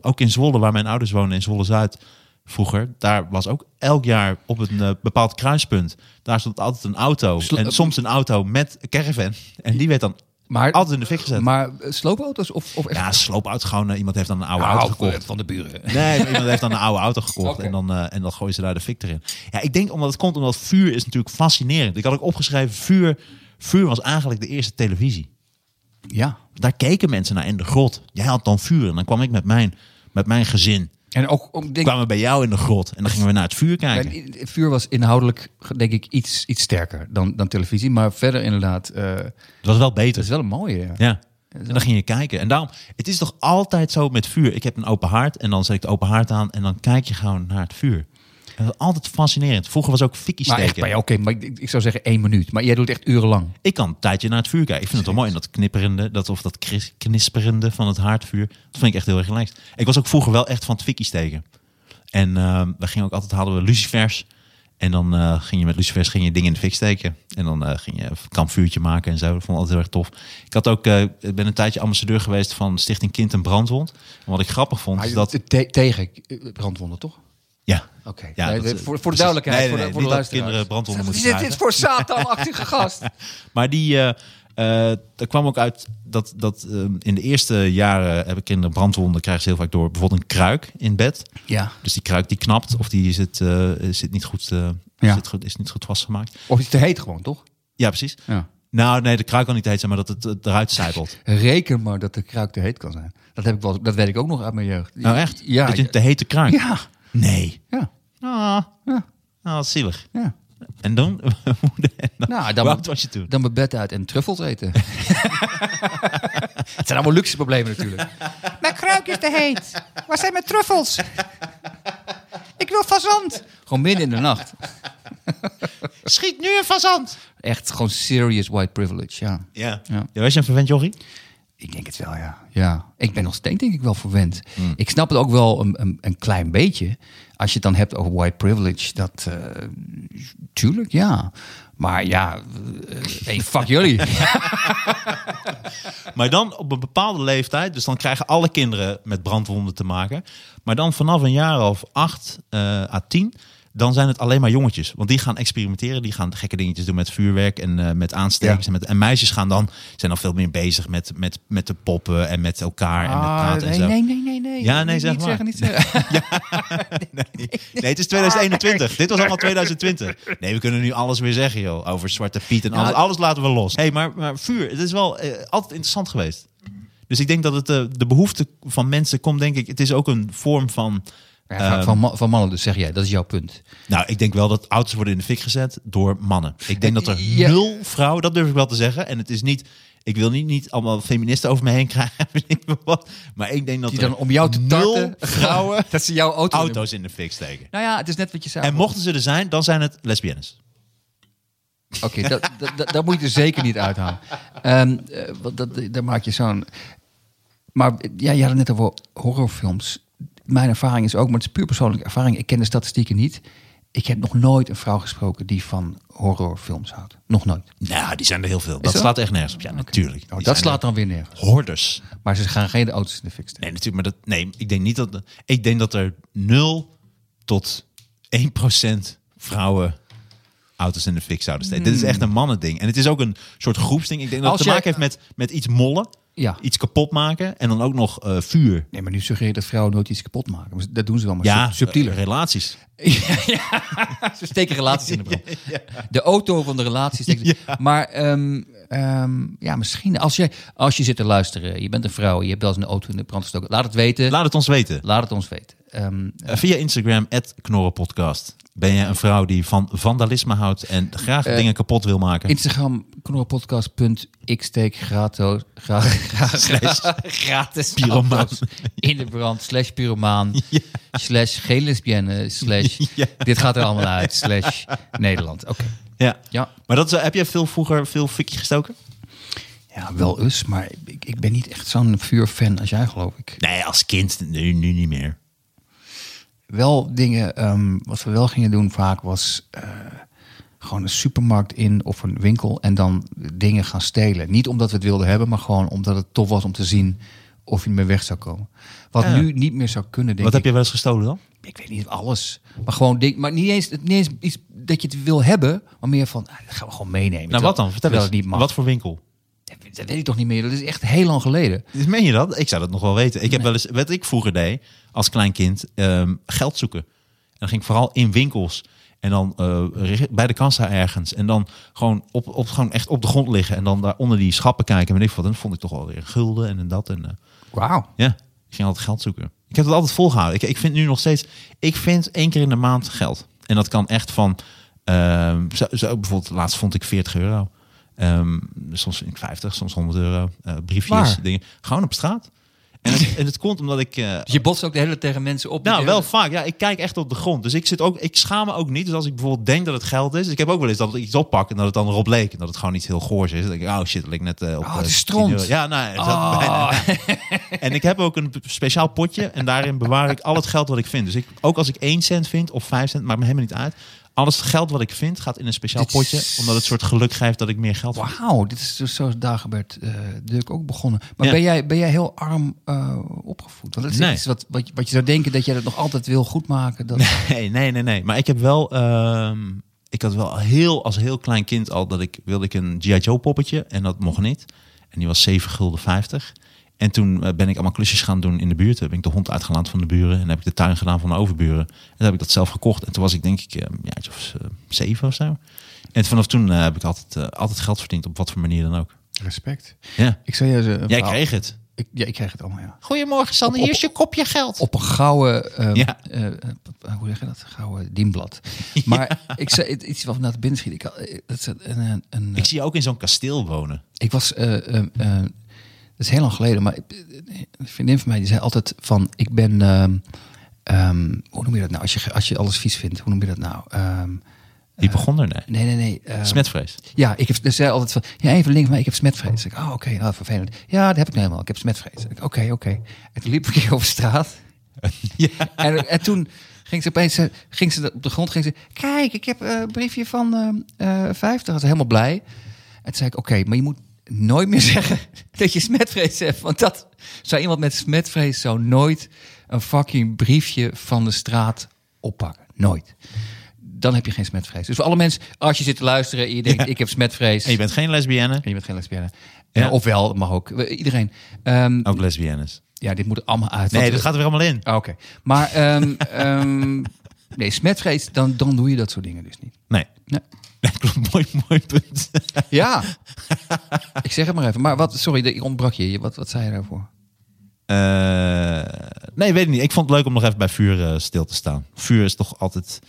S2: ook in Zwolle, waar mijn ouders woonden, in Zwolle-Zuid vroeger. Daar was ook elk jaar op een bepaald kruispunt. Daar stond altijd een auto.
S3: Sl-
S2: en soms een auto met caravan. En die werd dan
S3: Maar,
S2: altijd in de fik gezet.
S3: maar eh, sloopauto's of, of echt
S2: Ja, sloopauto gewoon. eh, iemand heeft dan een oude
S3: Nou,
S2: auto gekocht.
S3: van de buren?
S2: Nee, iemand heeft dan een oude auto gekocht en, dan, eh, en dan gooien ze daar de fik erin. Ja, ik denk omdat het komt omdat vuur is natuurlijk fascinerend. Ik had ook opgeschreven, vuur, vuur was eigenlijk de eerste televisie.
S3: Ja.
S2: Daar keken mensen naar in de grot. Jij had dan vuur en dan kwam ik met mijn, met mijn gezin.
S3: En ook, ook denk
S2: Kwamen we bij jou in de grot en dan gingen we naar het vuur kijken.
S3: Ja, het vuur was inhoudelijk, denk ik, iets, iets sterker dan, dan televisie. Maar verder inderdaad, eh
S2: Het was wel beter.
S3: dat is wel een mooie. Ja.
S2: Ja. En dan ging je kijken. En daarom, het is toch altijd zo met vuur. Ik heb een open haard en dan zet ik de open haard aan en dan kijk je gewoon naar het vuur. Altijd fascinerend. Vroeger was ook fikkie steken.
S3: maar oké, maar ik, ik zou zeggen één minuut. Maar jij doet echt urenlang.
S2: Ik kan een tijdje naar het vuur kijken. Ik vind het wel mooi. En dat knipperende, dat, of dat knisperende van het haardvuur. Dat vind ik echt heel erg relaxed. Ik was ook vroeger wel echt van het fikkie steken. En eh, we gingen ook altijd, hadden we lucifers. En dan eh, ging je met lucifers ging je dingen in de fik steken. En dan eh, ging je een kampvuurtje maken en zo. Dat vond ik altijd heel erg tof. Ik had ook, eh, ik ben een tijdje ambassadeur geweest van Stichting Kind en Brandwond. En wat ik grappig vond, is dat...
S3: Te- tegen brandwonden, toch?
S2: Ja,
S3: Oké.
S2: Ja,
S3: Nee,
S2: dat-
S3: voor, voor de duidelijkheid,
S2: Nee,
S3: voor de, voor de
S2: dat kinderen brandwonden moeten
S3: is dit
S2: krijgen.
S3: voor Satan-achtige *laughs* gast? *laughs*
S2: Maar die, eh eh, er kwam ook uit dat, dat eh, in de eerste jaren hebben kinderen brandwonden, krijgen ze heel vaak door bijvoorbeeld een kruik in bed.
S3: Ja.
S2: Dus die kruik die knapt of die zit, eh, zit niet goed, eh,
S3: Ja.
S2: zit goed, is niet goed vastgemaakt.
S3: Of iets te heet gewoon, toch?
S2: Ja, precies.
S3: Ja.
S2: Nou, nee, de kruik kan niet heet zijn, maar dat het eh, eruit zijpelt. *laughs*
S3: Reken maar dat de kruik te heet kan zijn. Dat, heb ik wel, dat weet ik ook nog uit mijn jeugd.
S2: Nou, echt?
S3: Ja.
S2: Dat je een te hete kruik?
S3: Ja.
S2: Nee.
S3: Ja.
S2: Ah,
S3: Ja.
S2: ah, wat zielig.
S3: Ja.
S2: En dan? *laughs*
S3: Nou, dan-
S2: oud was je toen?
S3: Dan mijn bed uit en truffels eten. *laughs* het zijn allemaal luxe problemen natuurlijk. Mijn kruik is te heet. Waar zijn mijn truffels? Ik wil fazant. Gewoon midden in de nacht. *laughs*
S2: Schiet nu een fazant!
S3: Echt gewoon serious white privilege, ja.
S2: Ja.
S3: Ja.
S2: ja. Was je een verwend jochie?
S3: Ik denk het wel, ja. ja. Ik ben nog steeds denk ik wel verwend.
S2: Hmm.
S3: Ik snap het ook wel een, een, een klein beetje. Als je het dan hebt over white privilege. Dat, eh, tuurlijk, ja. Maar ja, eh, hey, fuck *laughs* jullie.
S2: Maar dan op een bepaalde leeftijd, dus dan krijgen alle kinderen met brandwonden te maken. Maar dan vanaf een jaar of acht eh à tien, dan zijn het alleen maar jongetjes. Want die gaan experimenteren, die gaan gekke dingetjes doen met vuurwerk en eh, met aanstekers.
S3: Ja.
S2: En, met, en meisjes gaan dan, zijn dan veel meer bezig met, met, met de poppen en met elkaar en met praten en
S3: Ah, nee,
S2: zo.
S3: nee, nee, nee, nee.
S2: Ja, nee, zeg
S3: niet
S2: maar.
S3: zeggen, niet zeggen. *laughs*
S2: Nee, het is 2021. Dit was allemaal 2020. Nee, we kunnen nu alles weer zeggen, joh. Over Zwarte Piet en alles. Alles laten we los. hey, maar, maar vuur, het is wel eh, altijd interessant geweest. Dus ik denk dat het eh, de behoefte van mensen komt, denk ik. Het is ook een vorm van.
S3: Ja,
S2: ehm,
S3: van, van mannen, dus zeg jij, dat is jouw punt.
S2: nou, ik denk wel dat auto's worden in de fik gezet door mannen. Ik denk dat er
S3: Ja.
S2: nul vrouwen, dat durf ik wel te zeggen. En het is niet. Ik wil niet, niet allemaal feministen over me heen krijgen. *laughs* Maar ik denk dat
S3: Die
S2: er
S3: dan om jou te
S2: nul
S3: tarten,
S2: vrouwen *laughs*
S3: dat ze jouw auto...
S2: auto's in de fik steken.
S3: Nou ja, het is net wat je zei.
S2: En mochten ze er zijn, dan zijn het lesbiennes.
S3: Oké, dat, *laughs* dat, dat, dat moet je er zeker niet uithalen. Want dat, daar maak je zo'n... Maar ja, je had het net over horrorfilms. Mijn ervaring is ook, maar het is puur persoonlijke ervaring. Ik ken de statistieken niet. Ik heb nog nooit een vrouw gesproken die van horrorfilms houdt. Nog nooit.
S2: Nou, die zijn er heel veel. Dat slaat echt nergens op. Ja, natuurlijk.
S3: Oh, dat slaat dan weer neer.
S2: er Hoorders.
S3: Maar ze gaan geen auto's in de fik.
S2: Nee, natuurlijk. Maar dat, nee, ik denk niet dat. Ik denk dat er 0 tot 1 procent vrouwen auto's in de fik zouden steken. Dit is echt een mannending. En het is ook een soort groepsding. Ik denk dat
S3: Als
S2: het te maken heeft met, met iets mollen.
S3: Ja.
S2: Iets kapot maken. En dan ook nog eh, vuur.
S3: Nee, maar nu suggereer je dat vrouwen nooit iets kapot maken. Maar Dat doen ze wel, maar
S2: Ja,
S3: sub- subtieler.
S2: eh, relaties. *laughs* *laughs*
S3: Ze steken relaties in de brand. *laughs* De auto van de relatie steken. Maar ehm, ehm, ja, misschien als je, als je zit te luisteren, je bent een vrouw, je hebt wel eens een auto in de brand gestoken. Laat het weten.
S2: Laat het ons weten.
S3: Laat het ons weten. Ehm,
S2: Eh, via Instagram, Knorrenpodcast. Ben je een vrouw die van vandalisme houdt en graag
S3: Eh,
S2: dingen kapot wil maken?
S3: Instagram, knorrelpodcast.ik steek gratis, gra, gra, *laughs* gra- gratis
S2: Pyromaan.
S3: in de brand, slash pyromaan, *laughs* slash geen lesbienne, slash *laughs*
S2: Ja.
S3: dit gaat er allemaal uit, slash Nederland. Oké,
S2: Ja.
S3: ja.
S2: Maar dat is, heb jij veel vroeger veel fikje gestoken?
S3: Ja, wel eens, maar ik, ik ben niet echt zo'n vuurfan als jij, geloof ik.
S2: Nee, als kind. Nu, nu niet meer.
S3: Wel dingen, ehm, wat we wel gingen doen vaak was eh, gewoon een supermarkt in of een winkel en dan dingen gaan stelen. Niet omdat we het wilden hebben, maar gewoon omdat het tof was om te zien of je ermee weg zou komen. Wat
S2: Ja.
S3: nu niet meer zou kunnen, denk
S2: Wat heb je wel eens gestolen dan?
S3: Ik weet niet alles. Maar gewoon ding, maar niet eens, niet eens iets dat je het wil hebben, maar meer van, ah, dat gaan we gewoon meenemen.
S2: Nou,
S3: Terwijl-
S2: wat dan? Vertel eens.
S3: het niet mag.
S2: Wat voor winkel?
S3: Dat weet ik toch niet meer. Dat is echt heel lang geleden.
S2: Dus Meen je dat? Ik zou dat nog wel weten. Ik heb wel eens, wat ik vroeger deed, als klein kind, ehm, geld zoeken. En dan ging ik vooral in winkels. En dan eh, bij de kassa ergens. En dan gewoon, op, op, gewoon echt op de grond liggen. En dan daar onder die schappen kijken. En weet ik. En dan vond ik toch wel weer een gulden en een dat. En, eh,
S3: Wauw.
S2: ja, ik ging altijd geld zoeken. Ik heb het altijd volgehouden. Ik, ik vind nu nog steeds... Ik vind één keer in de maand geld. En dat kan echt van... ehm, zo, zo bijvoorbeeld, laatst vond ik 40 euro. Ehm, soms vind ik 50, soms 100 euro. Eh, briefjes,
S3: Waar?
S2: dingen. Gewoon op straat. En het, en het komt omdat ik... eh,
S3: Dus je botst ook de hele tijd tegen mensen op.
S2: nou, wel
S3: hele-
S2: vaak. Ja, ik kijk echt op de grond. Dus ik zit ook, ik schaam me ook niet. Dus als ik bijvoorbeeld denk dat het geld is. Dus ik heb ook wel eens dat ik iets oppak en dat het dan erop leek. En dat het gewoon iets heel goors is. Dan denk ik, oh shit, dat leek net eh, op.
S3: Oh, het
S2: eh,
S3: is
S2: 10
S3: stront.
S2: Ja, nou, dat
S3: Oh.
S2: bijna. *laughs* En ik heb ook een speciaal potje. En daarin bewaar ik al het geld wat ik vind. Dus ik, ook als ik 1 cent vind of 5 cent, maakt me helemaal niet uit. Alles geld wat ik vind gaat in een speciaal
S3: Dit is-
S2: potje. Omdat het soort geluk geeft dat ik meer geld heb.
S3: Wauw, dit is dus zoals Dagobert uh, Duk ook begonnen. Maar
S2: Ja.
S3: ben, jij, ben jij heel arm eh, opgevoed? Want dat is
S2: Nee.
S3: iets wat, wat, je- wat je zou denken dat jij dat nog altijd wil goedmaken. Dat...
S2: Nee, nee, nee, nee. Maar ik heb wel. ehm, ik had wel heel, als heel klein kind al dat ik wilde ik een G.I. Joe poppetje. En dat mocht niet. En die was 7 gulden 50. En toen eh, ben ik allemaal klusjes gaan doen in de buurt. Toen heb ik de hond uitgelaten van de buren. En heb ik de tuin gedaan van de overburen. En toen heb ik dat zelf gekocht. En toen was ik denk ik eh, jaartje of eh, zeven of zo. En vanaf toen heb ik altijd, altijd geld verdiend. Op wat voor manier dan ook.
S3: Respect.
S2: Ja.
S3: Ik een
S2: Jij
S3: verhaal-
S2: kreeg het.
S3: Ik, ja, ik kreeg het allemaal, ja.
S2: Goedemorgen Sander,
S3: Op-
S2: hier is je kopje geld.
S3: Op een gouden, ehm,
S2: Ja.
S3: hoe zeg je dat? Gouden dienblad. *laughs* Maar ik zei het- iets wat naar de binnen schiet. Ik, dat is een, een, een,
S2: Ik zie je ook in zo'n kasteel wonen.
S3: Ik was, eh, dat is heel lang geleden, maar ik- een vriendin van mij die zei altijd van, ik ben, ehm, ehm, hoe noem je dat nou? Als je, als je alles vies vindt, hoe noem je dat nou? Ehm,
S2: Die begon er, nee.
S3: nee, nee, nee. ehm,
S2: Smetvrees.
S3: Ja, ik heb, ze zei altijd van, ja, even links, maar ik heb smetvrees. Ik, oh, oké, nou, vervelend. Ja, dat heb ik nou helemaal. Ik heb smetvrees. Oké, oké. En toen liep ik hier over straat. *laughs*
S2: Ja.
S3: En, en toen ging ze opeens, eh, ging ze op de grond, ging ze, kijk, ik heb eh, een briefje van eh eh 50. Was helemaal blij. En toen zei ik, oké, maar je moet nooit meer *laughs* zeggen dat je smetvrees hebt. Want dat zou iemand met smetvrees zou nooit een fucking briefje van de straat oppakken. Nooit. Dan heb je geen smetvrees. Dus voor alle mensen, als je zit te luisteren en je denkt,
S2: Ja.
S3: ik heb smetvrees.
S2: En je bent geen lesbienne?
S3: En je bent geen lesbienne.
S2: Ja.
S3: Ofwel, dat mag ook. Iedereen. Ehm,
S2: Ook lesbiennes.
S3: Ja, dit moet er allemaal uit.
S2: Nee, dat gaat er weer allemaal in.
S3: Ah, Oké. Maar ehm, *laughs* ehm, nee, smetvrees, dan, dan doe je dat soort dingen dus niet.
S2: Nee.
S3: Nee. *laughs*
S2: Klopt. Mooi, mooi punt. *laughs*
S3: Ja. ik zeg het maar even. Maar wat, sorry, ik ontbrak je. Wat, wat zei je daarvoor?
S2: Eh, nee, weet ik niet. Ik vond het leuk om nog even bij vuur eh, stil te staan. Vuur is toch altijd...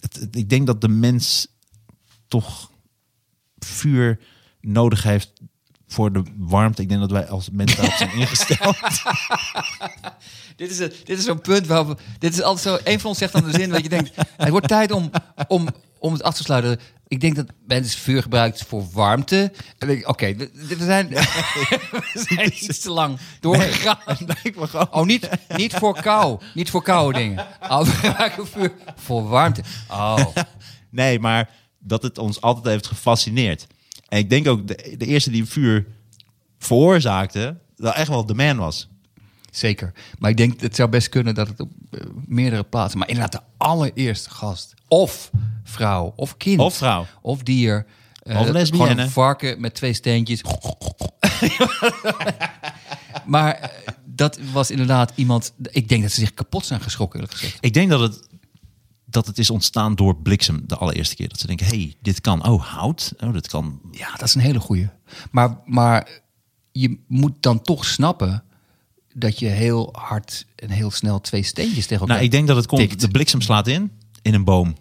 S2: Het, het- ik denk dat de mens toch vuur nodig heeft voor de warmte. Ik denk dat wij als mensen daarop zijn *laughs* ingesteld.
S3: Dit is, dit is zo'n punt waar we, Dit is altijd zo... Een van ons zegt dan de zin dat je denkt... Het wordt tijd om, om, om het af te sluiten. Ik denk dat mensen vuur gebruikt voor warmte. Oké, we, we zijn, we zijn *laughs* iets te lang doorgegaan. Oh, niet, niet voor kou. Niet voor koude dingen. Oh, we gebruiken vuur voor warmte. Oh, *laughs*
S2: Nee, maar dat het ons altijd heeft gefascineerd. En ik denk ook de, de eerste die vuur veroorzaakte, dat echt wel de man was.
S3: Zeker. Maar ik denk, het zou best kunnen dat het op eh, meerdere plaatsen... Maar inderdaad, de allereerste gast. Of vrouw, of kind.
S2: Of vrouw.
S3: Of dier. eh,
S2: Of lesbienne.
S3: Gewoon een varken met twee steentjes. *laughs* maar eh, dat was inderdaad iemand... Ik denk dat ze zich kapot zijn geschrokken, eerlijk gezegd.
S2: Ik denk dat het, dat het is ontstaan door bliksem de allereerste keer. Dat ze denken, hey, dit kan. Oh, hout. Oh, dit kan.
S3: Ja, dat is een hele goeie. Maar, maar je moet dan toch snappen dat je heel hard en heel snel twee steentjes tegen elkaar
S2: Nou, ik denk dat het komt.
S3: tikt.
S2: De bliksem slaat in. In een boom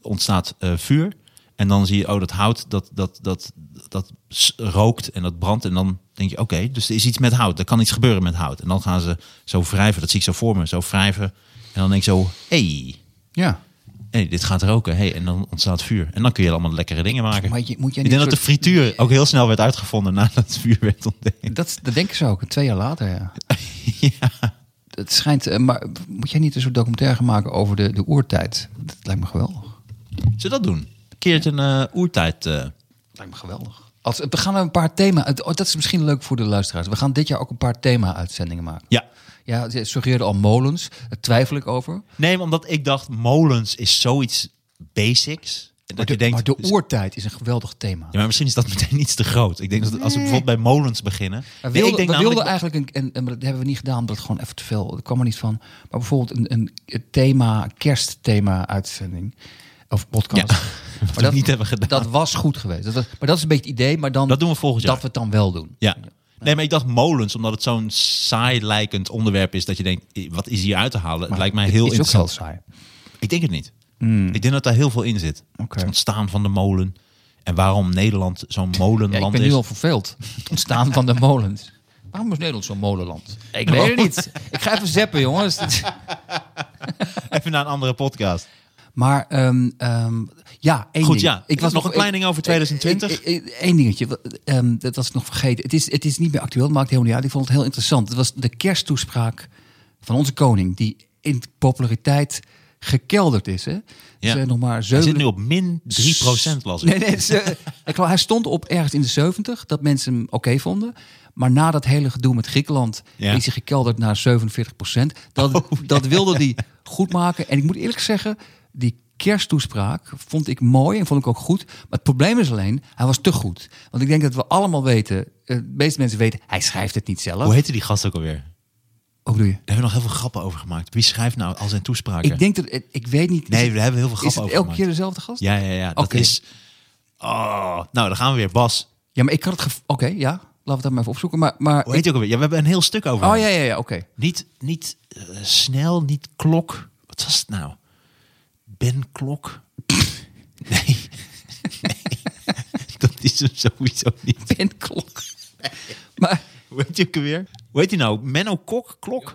S2: ontstaat eh, vuur. En dan zie je, oh, dat hout, dat, dat, dat, dat rookt en dat brandt. En dan denk je, oké, dus er is iets met hout. Er kan iets gebeuren met hout. En dan gaan ze zo wrijven. Dat zie ik zo voor me, zo wrijven. En dan denk ik zo, hey,
S3: Ja.
S2: Hey, dit gaat roken. Hey, en dan ontstaat vuur. En dan kun je allemaal lekkere dingen maken.
S3: Maar je, moet je
S2: ik denk dat de frituur ook heel snel werd uitgevonden nadat het vuur werd ontdekt.
S3: Dat, dat denken ze ook, twee jaar later, ja. *laughs*
S2: ja.
S3: Het schijnt, eh, maar moet jij niet een soort documentaire maken over de, de oertijd? Dat lijkt me geweldig.
S2: Zullen we dat doen? Keert een eh, oertijd. eh,
S3: Lijkt me geweldig. Als, we gaan een paar thema. oh, Dat is misschien leuk voor de luisteraars. We gaan dit jaar ook een paar thema-uitzendingen maken.
S2: ja.
S3: Ja, ze suggereerde al molens. Daar twijfel ik over.
S2: Nee, maar omdat ik dacht, molens is zoiets basics. En
S3: Maar
S2: dat
S3: de,
S2: je denkt,
S3: maar de oertijd is een geweldig thema.
S2: ja, maar misschien is dat meteen iets te groot. Ik denk dat als we bijvoorbeeld bij molens beginnen. Nee,
S3: wilden,
S2: ik denk
S3: we wilden eigenlijk, een, en, en dat hebben we niet gedaan, omdat het gewoon even te veel, dat kwam er niet van. Maar bijvoorbeeld een, een, een thema, kerstthema uitzending. Of podcast.
S2: Ja, *laughs* we niet hebben gedaan.
S3: Dat was goed geweest. Dat was, maar dat is een beetje het idee, maar dan
S2: Dat doen we volgend jaar.
S3: dat we het dan wel doen.
S2: Ja. Nee, maar ik dacht molens, omdat het zo'n saai lijkend onderwerp is dat je denkt, wat is hier uit te halen? het lijkt mij heel
S3: is
S2: interessant.
S3: saai.
S2: Ik denk het niet. Ik denk dat daar heel veel in zit. Het ontstaan van de molen. En waarom Nederland zo'n molenland
S3: Ja, ik ben
S2: is.
S3: nu al verveeld. Het ontstaan van de molens. Waarom is Nederland zo'n molenland? Ik weet het niet. Ik ga even zeppen, jongens. *laughs*
S2: Even naar een andere podcast.
S3: Maar ehm, ehm, ja, één
S2: Goed,
S3: ding.
S2: ja.
S3: Ik was
S2: Nog een klein ding over 2020?
S3: Eén dingetje, ehm, dat was ik nog vergeten. Het is, het is niet meer actueel, maakt helemaal niet uit. Ik vond het heel interessant. Het was de kersttoespraak van onze koning, die in populariteit gekelderd is. Hè?
S2: Ja.
S3: Ze nog maar
S2: Hij zit nu op min 3% las ik.
S3: Nee, nee, *laughs* hij stond op ergens in de 70 dat mensen hem oké vonden. Maar na dat hele gedoe met Griekenland
S2: Ja.
S3: is hij gekelderd naar 47% Dat, dat wilde hij goed maken. En ik moet eerlijk zeggen, die kersttoespraak vond ik mooi en vond ik ook goed. Maar het probleem is alleen, hij was te goed. Want ik denk dat we allemaal weten, eh, de meeste mensen weten, hij schrijft het niet zelf.
S2: Hoe heette die gast ook alweer?
S3: Hoe bedoel je?
S2: Daar hebben we nog heel veel grappen over gemaakt. Wie schrijft nou al zijn toespraken?
S3: Ik denk dat, ik- ik weet niet.
S2: Nee, we hebben heel veel grappen over
S3: elke
S2: gemaakt.
S3: keer dezelfde gast?
S2: Ja, ja, ja. Dat
S3: Oké.
S2: is... Oh, nou, dan gaan we weer. Bas.
S3: Ja, maar ik had het. Oké, ja. we dat maar even opzoeken. Maar, maar
S2: Hoe heet ook alweer? Ja, we hebben een heel stuk over.
S3: oh ja, ja, ja, oké.
S2: Niet, niet eh, snel, niet klok. Wat was het nou? Ben Klok? *laughs* nee. nee. *laughs* Dat is hem sowieso niet.
S3: Ben Klok. Maar
S2: Hoe heet die ook alweer? Hoe heet nou? Menno Kok? Klok?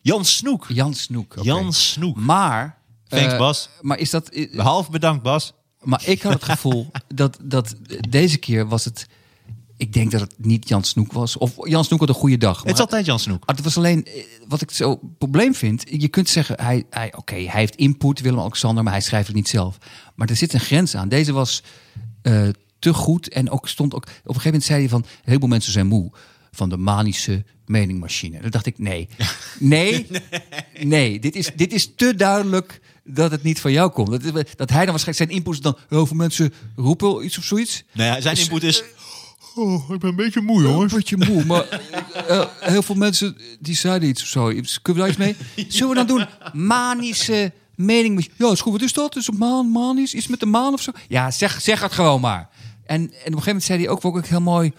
S2: Jan Snoek.
S3: Jan Snoek.
S2: Jan Snoek.
S3: Maar.
S2: Thanks,
S3: eh,
S2: Bas.
S3: Maar is dat.
S2: Half bedankt, Bas.
S3: Maar ik had het gevoel dat, dat deze keer was het. Ik denk dat het niet Jan Snoek was. Of Jan Snoek had een goede dag.
S2: Het is altijd Jan Snoek.
S3: Ah, Het was alleen, eh, wat ik zo probleem vind. Je kunt zeggen, hij, hij, oké, hij heeft input, Willem-Alexander, maar hij schrijft het niet zelf. Maar er zit een grens aan. Deze was eh, te goed. En ook stond ook, op een gegeven moment zei hij van, een heleboel mensen zijn moe van de manische meningmachine. Dan dacht ik, nee, *laughs* *laughs* nee, nee, dit is, dit is te duidelijk dat het niet van jou komt. Dat, is- dat hij dan waarschijnlijk zijn input dan, heel veel mensen roepen iets of zoiets.
S2: Nee, zijn input is... Oh, ik ben een beetje moe, jongens.
S3: Een beetje moe, maar eh, heel veel mensen die zeiden iets of zo. Kunnen we daar iets mee? Zullen we dan doen manische mening? Ja, is goed. Wat is dat? Is het maan, manisch? Iets met de maan of zo? Ja, zeg, zeg het gewoon maar. En, en op een gegeven moment zei hij ook, vond ik heel mooi...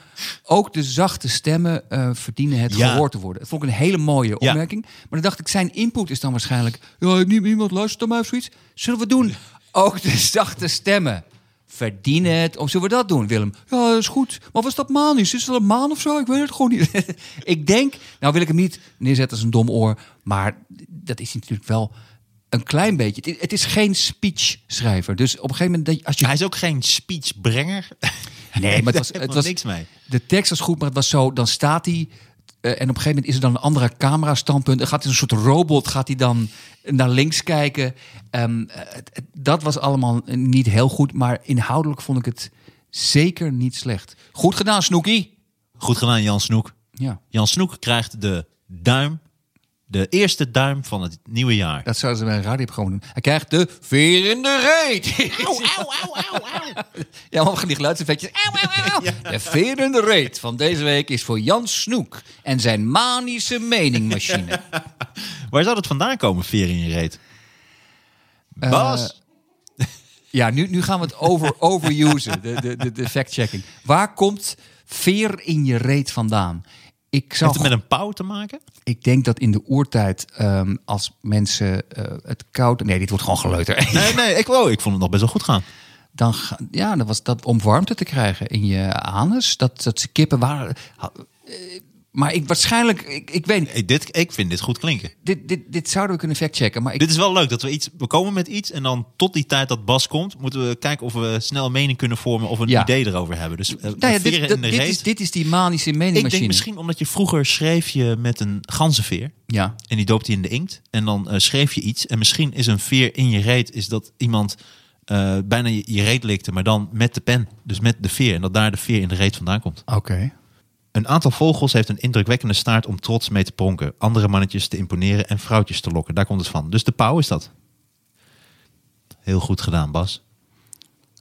S3: ook de zachte stemmen eh, verdienen het
S2: Ja.
S3: gehoord te worden. Dat vond ik een hele mooie
S2: Ja.
S3: opmerking. Maar dan dacht ik, zijn input is dan waarschijnlijk... ja, nie- niemand luistert naar mij of zoiets. Zullen we doen? Ook de zachte stemmen verdienen het. Of zullen we dat doen, Willem? Ja, dat is goed. Maar was dat manisch? Is dat een maan of zo? Ik weet het gewoon niet. *laughs* ik denk, nou wil ik hem niet neerzetten als een dom oor. Maar dat is natuurlijk wel een klein beetje. Het is, is geen speechschrijver. Dus op een gegeven moment, als je
S2: Hij is ook geen speechbrenger.
S3: Nee, maar het was, *laughs* het was
S2: niks mee.
S3: De tekst was goed, maar het was zo. Dan staat hij. Eh, en op een gegeven moment is er dan een andere camera-standpunt. Dan gaat hij een soort robot, gaat hij dan naar links kijken. Ehm, eh, dat was allemaal niet heel goed, maar inhoudelijk vond ik het zeker niet slecht. Goed gedaan, Snoekie.
S2: Goed gedaan, Jan Snoek.
S3: Ja,
S2: Jan Snoek krijgt de duim, de eerste duim van het nieuwe jaar.
S3: dat zouden ze bij een radioprogramma doen. Hij krijgt de veer in de reet. Ja, maar van die geluidseffectjes. Auw, auw, auw. *laughs* De veer in de reet van deze week is voor Jan Snoek en zijn manische meningmachine. *laughs*
S2: Waar zou dat vandaan komen, veer in je reet?
S3: Eh,
S2: Bas? *laughs*
S3: Ja, nu, nu gaan we het over, overusen, de, de, de, de fact-checking. Waar komt veer in je reet vandaan? Ik, zou,
S2: Heeft het met een pauw te maken?
S3: ik denk dat in de oertijd, ehm, als mensen eh, het koud... Nee, dit wordt gewoon geleuter.
S2: Nee, *laughs* nee, ik, oh, ik vond het nog best wel goed gaan.
S3: Dan, ja, dan was dat om warmte te krijgen in je anus. Dat, dat ze kippen waren... eh, Maar ik, waarschijnlijk, ik, ik weet niet,
S2: Ik, dit, ik vind dit goed klinken.
S3: dit, dit, dit zouden we kunnen factchecken. Maar ik,
S2: Dit is wel leuk dat we iets. We komen met iets en dan tot die tijd dat Bas komt, moeten we kijken of we snel een mening kunnen vormen of een
S3: Ja.
S2: idee erover hebben. Dus eh,
S3: nou ja, dit,
S2: in
S3: dat-
S2: de
S3: dit, is, dit is die manische
S2: ik
S3: meningmachine.
S2: denk misschien omdat je vroeger schreef je met een ganzenveer.
S3: Ja,
S2: En die doopte je in de inkt. En dan eh, schreef je iets. En misschien is een veer in je reet. Is dat iemand eh, bijna je, je reet likte. Maar dan met de pen. Dus met de veer. En dat daar de veer in de reet vandaan komt.
S3: oké.
S2: Een aantal vogels heeft een indrukwekkende staart om trots mee te pronken. Andere mannetjes te imponeren en vrouwtjes te lokken. Daar komt het van. Dus de pauw is dat. Heel goed gedaan, Bas.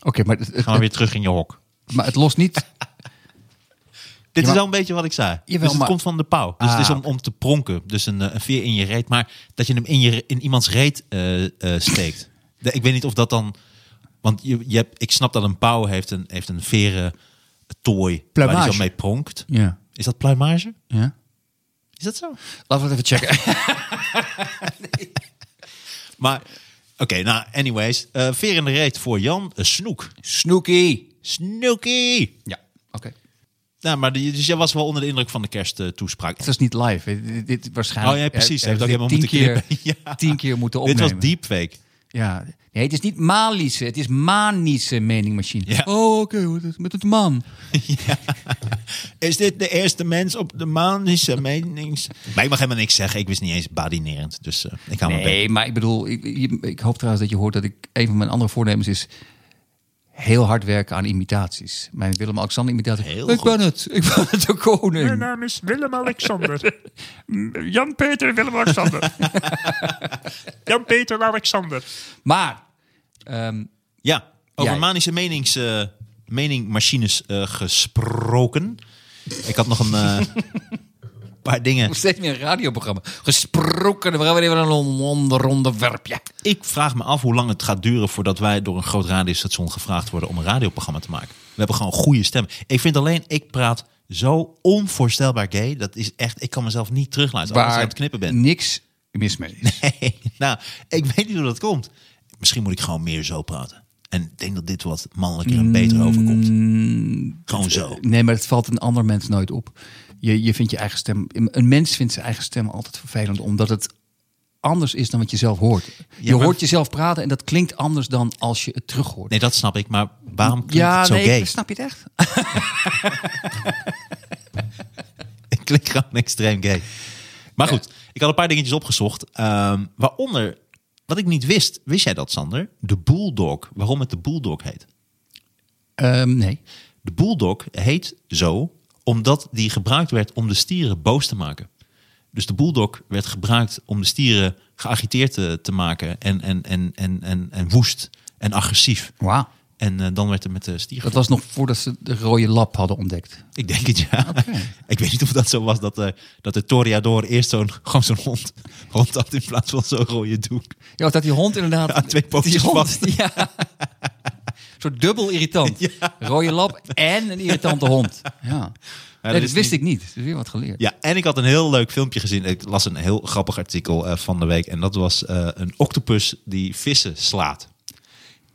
S3: Oké, maar, het, het-
S2: Gaan we weer terug in je hok.
S3: maar het lost niet... *laughs*
S2: Dit is wel een beetje wat ik zei.
S3: Jawel,
S2: dus het
S3: maar-
S2: komt van de pauw. Dus het is
S3: Ah,
S2: om, om te pronken. Dus een, eh, een veer in je reet. Maar dat je hem in, je, in iemands reet eh, eh, steekt. Ik weet niet of dat dan... Want je, je hebt, ik snap dat een pauw heeft een, heeft een veren tooi waar
S3: Pluimage.
S2: hij zo mee pronkt.
S3: Ja.
S2: Is dat pluimage?
S3: ja.
S2: Is dat zo?
S3: Laten we het even checken. *laughs*
S2: Maar, oké, nou, anyways. eh veer in de reet voor Jan. Een snoek.
S3: Snoekie.
S2: Snoekie.
S3: Ja, oké.
S2: Nou, maar die, dus jij was wel onder de indruk van de kersttoespraak.
S3: Het was niet live. Dit, dit waarschijnlijk.
S2: Oh ja, precies. Heeft ook
S3: dit
S2: helemaal
S3: tien
S2: moeten
S3: keer. *laughs*
S2: Ja.
S3: tien keer moeten
S2: Dit
S3: opnemen.
S2: was deepfake.
S3: Ja. Nee, het is niet Malische, het is manische meningmachine.
S2: Ja.
S3: Oh, oké, met het man. *laughs*
S2: Is dit de eerste mens op de zijn menings... Maar ik mag helemaal niks zeggen. Ik wist niet eens badinerend. Dus eh, ik hou mijn
S3: Nee, maar ik bedoel, ik, ik hoop trouwens dat je hoort dat ik een van mijn andere voornemens is heel hard werken aan imitaties. Mijn Willem-Alexander imitatie.
S2: Heel
S3: ik
S2: goed.
S3: ben het, ik ben het de koning.
S4: Mijn naam is Willem-Alexander. *laughs* Jan-Peter Willem-Alexander. *laughs* Jan-Peter Alexander.
S3: Maar, ehm,
S2: Ja, over manische menings, eh, meningmachines eh, gesproken. Ik had nog een eh, *laughs* paar dingen.
S3: nog steeds meer een radioprogramma. Gesproken, we gaan weer even een onder onderwerpje.
S2: Ik vraag me af hoe lang het gaat duren voordat wij door een groot radiostation gevraagd worden om een radioprogramma te maken. We hebben gewoon goede stemmen. Ik vind alleen, ik praat zo onvoorstelbaar gay. Dat is echt, ik kan mezelf niet terugluisteren als ik aan het knippen ben.
S3: niks mis mee is. *laughs*
S2: Nee, nou, ik weet niet hoe dat komt. Misschien moet ik gewoon meer zo praten. En ik denk dat dit wat mannelijker en beter overkomt. Gewoon zo.
S3: Nee, maar het valt een ander mens nooit op. Je, je vindt je eigen stem. Een mens vindt zijn eigen stem altijd vervelend, omdat het anders is dan wat je zelf hoort. Je
S2: maar-
S3: hoort jezelf praten en dat klinkt anders dan als je het terug hoort.
S2: Nee, dat snap ik. Maar waarom klinkt
S3: ja,
S2: het zo
S3: nee,
S2: gay?
S3: snap je het echt? *laughs*
S2: Ik klink gewoon extreem gay. Maar goed, ik had een paar dingetjes opgezocht. ehm, waaronder, wat ik niet wist. Wist jij dat, Sander? De Bulldog. Waarom het de Bulldog heet?
S3: Ehm, nee.
S2: De Bulldog heet zo omdat die gebruikt werd om de stieren boos te maken. Dus de Bulldog werd gebruikt om de stieren geagiteerd te, te maken. En, en, en, en, en, en woest en agressief.
S3: Wauw.
S2: En eh, dan werd er met de stier
S3: Dat was nog voordat ze de rode lap hadden ontdekt.
S2: Ik denk het, ja. *laughs* Ik weet niet of dat zo was dat, eh dat de Toriador eerst zo'n gewoon zo'n hond, hond had in plaats van zo'n rode doek.
S3: Ja, dat die hond inderdaad...
S2: Ja, twee pootjes
S3: die hond,
S2: vast. *laughs*
S3: Ja. *laughs* Soort dubbel irritant. *laughs* Rode lap en een irritante hond. Ja.
S2: dat
S3: Nee, dat
S2: is
S3: wist
S2: niet-
S3: ik niet. Dus weer wat geleerd.
S2: Ja, en ik had een heel leuk filmpje gezien. Ik las een heel grappig artikel eh, van de week. En dat was eh, een octopus die vissen slaat.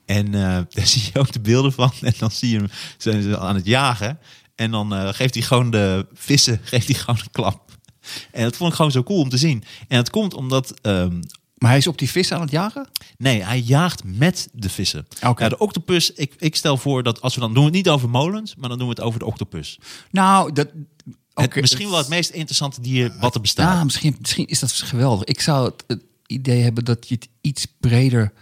S2: En eh, *laughs* daar zie je ook de beelden van. En dan zie je hem zijn ze aan het jagen. En dan geeft hij gewoon de vissen *laughs* geeft hij gewoon een klap. En dat vond ik gewoon zo cool om te zien. En dat komt omdat ehm,
S3: Maar hij is op die vis aan het jagen?
S2: Nee, hij jaagt met de vissen.
S3: Oké.
S2: Ja, de octopus, ik, ik stel voor dat als we dan doen we het niet over molens, maar dan doen we het over de octopus.
S3: Nou, dat...
S2: Het, misschien wel het meest interessante dier wat er bestaat.
S3: Ja, misschien, misschien is dat geweldig. Ik zou het, het idee hebben dat je het iets breder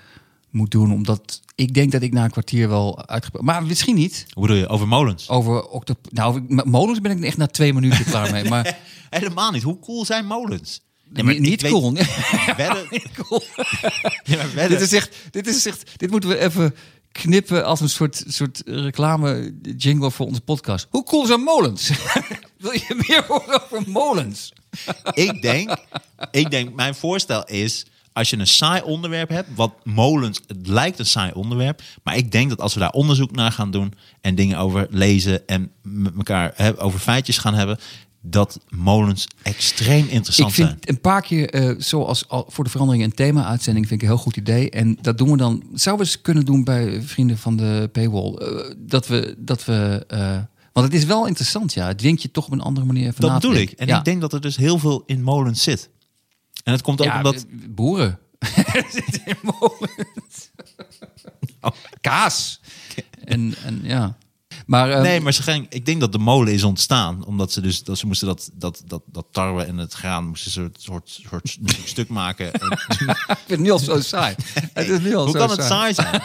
S3: moet doen. Omdat ik denk dat ik na een kwartier wel uitgebreid... Maar misschien niet.
S2: Hoe bedoel je? Over molens?
S3: Over octop... Nou, molens ben ik echt na twee minuten klaar mee. Maar *laughs*
S2: Helemaal niet. Hoe cool zijn molens? Nee,
S3: niet,
S2: ik *laughs* *laughs*
S3: niet.
S2: Wedden, *laughs* maar wedden-
S3: dit, is echt, dit is echt... Dit moeten we even knippen als een soort, soort reclame jingle voor onze podcast. Hoe cool zijn molens? Wil je meer horen over molens?
S2: ik, denk, ik denk, mijn voorstel is, als je een saai onderwerp hebt, wat molens, het lijkt een saai onderwerp, maar ik denk dat als we daar onderzoek naar gaan doen en dingen over lezen en met elkaar hè, over feitjes gaan hebben, dat molens extreem interessant
S3: Ik vind
S2: zijn.
S3: een paar keer, eh, zoals al voor de verandering een thema-uitzending, vind ik een heel goed idee. En dat doen we dan, zouden we eens kunnen doen bij vrienden van de paywall. eh, dat we, dat we eh, want het is wel interessant, ja. Het dwingt je toch op een andere manier even
S2: Dat bedoel ik. En
S3: ja.
S2: ik denk dat er dus heel veel in molens zit. En het komt ook
S3: ja,
S2: omdat...
S3: boeren. *laughs* Er zitten in molens. *laughs*
S2: Oh.
S3: Kaas. En, en ja. Maar, eh,
S2: Nee, maar ze ik denk dat de molen is ontstaan. Omdat ze dus dat ze moesten dat, dat, dat, dat tarwe en het graan moesten ze een soort, soort *laughs* stuk maken. En, *laughs*
S3: ik vind het nu al zo saai. *laughs* Het is nu al
S2: hoe
S3: zo
S2: kan het saai zijn?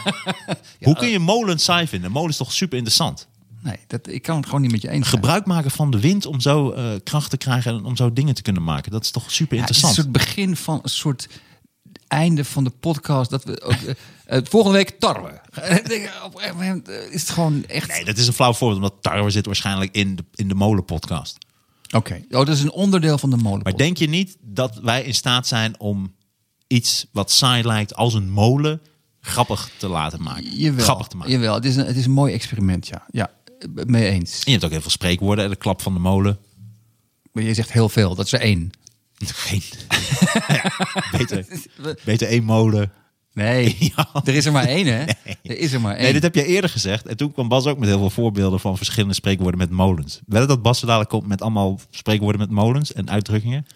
S2: Hoe kun je molen saai vinden? Molen is toch super interessant?
S3: Nee, dat, ik kan het gewoon niet met je eens zijn.
S2: Gebruik maken van de wind om zo eh, kracht te krijgen en om zo dingen te kunnen maken. Dat is toch super
S3: Ja, het is
S2: interessant?
S3: soort begin van een soort einde van de podcast. Dat we ook, eh, eh, volgende week tarwe. Eh, is het gewoon echt.
S2: Nee, dat is een flauw voorbeeld, omdat tarwe zit waarschijnlijk in de, in de molenpodcast.
S3: Oké, oh, dat is een onderdeel van de molen.
S2: Maar denk je niet dat wij in staat zijn om iets wat saai lijkt als een molen grappig te laten maken?
S3: Jawel,
S2: Grappig te maken.
S3: Jawel, het is, een, het is een mooi experiment, ja. Ja, mee eens.
S2: En je hebt ook heel veel spreekwoorden. De klap van de molen.
S3: Maar je zegt heel veel, dat is er één.
S2: Geen. *laughs* Ja, beter, *laughs* beter één molen.
S3: Nee, *laughs* er is er maar één, hè? Er is er maar één.
S2: Nee, dit heb jij eerder gezegd. En toen kwam Bas ook met heel veel voorbeelden van verschillende spreekwoorden met molens. Wel dat Bas dadelijk komt met allemaal spreekwoorden met molens en uitdrukkingen.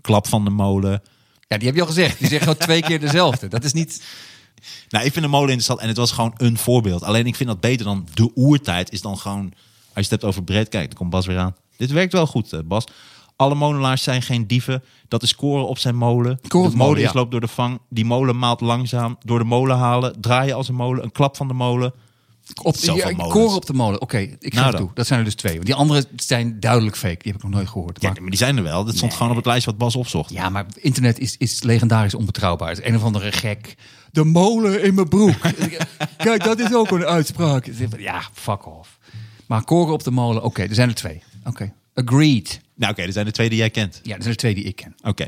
S2: Klap van de molen.
S3: Ja, die heb je al gezegd. Die zegt gewoon twee keer dezelfde. Dat is niet...
S2: Nou, ik vind de molen interessant en het was gewoon een voorbeeld. Alleen ik vind dat beter dan de oertijd is dan gewoon... Als je het hebt over breed, kijk, dan komt Bas weer aan. Dit werkt wel goed, eh, Bas. Alle molenaars zijn geen dieven. Dat is koren op zijn molen.
S3: Koren
S2: de
S3: molen,
S2: is
S3: ja.
S2: loopt door de vang. Die molen maalt langzaam. Door de molen halen. Draaien als een molen. Een klap van de molen.
S3: Op, ja, koren op de molen. Oké, ik geef
S2: Nou
S3: toe. Dat zijn er dus twee. Want die andere zijn duidelijk fake. Die heb ik nog nooit gehoord.
S2: Ja,
S3: Maar-
S2: die zijn er wel. Dat stond gewoon op het lijstje wat Bas opzocht.
S3: Ja, maar internet is, is legendarisch onbetrouwbaar. Het is een of andere gek. De molen in mijn broek. *laughs* Kijk, dat is ook een uitspraak. Ja, fuck off. Maar koren op de molen, oké, er zijn er twee. Oké, agreed.
S2: Nou oké, er zijn de twee die jij kent.
S3: Ja, er zijn er twee die ik ken.
S2: Oké.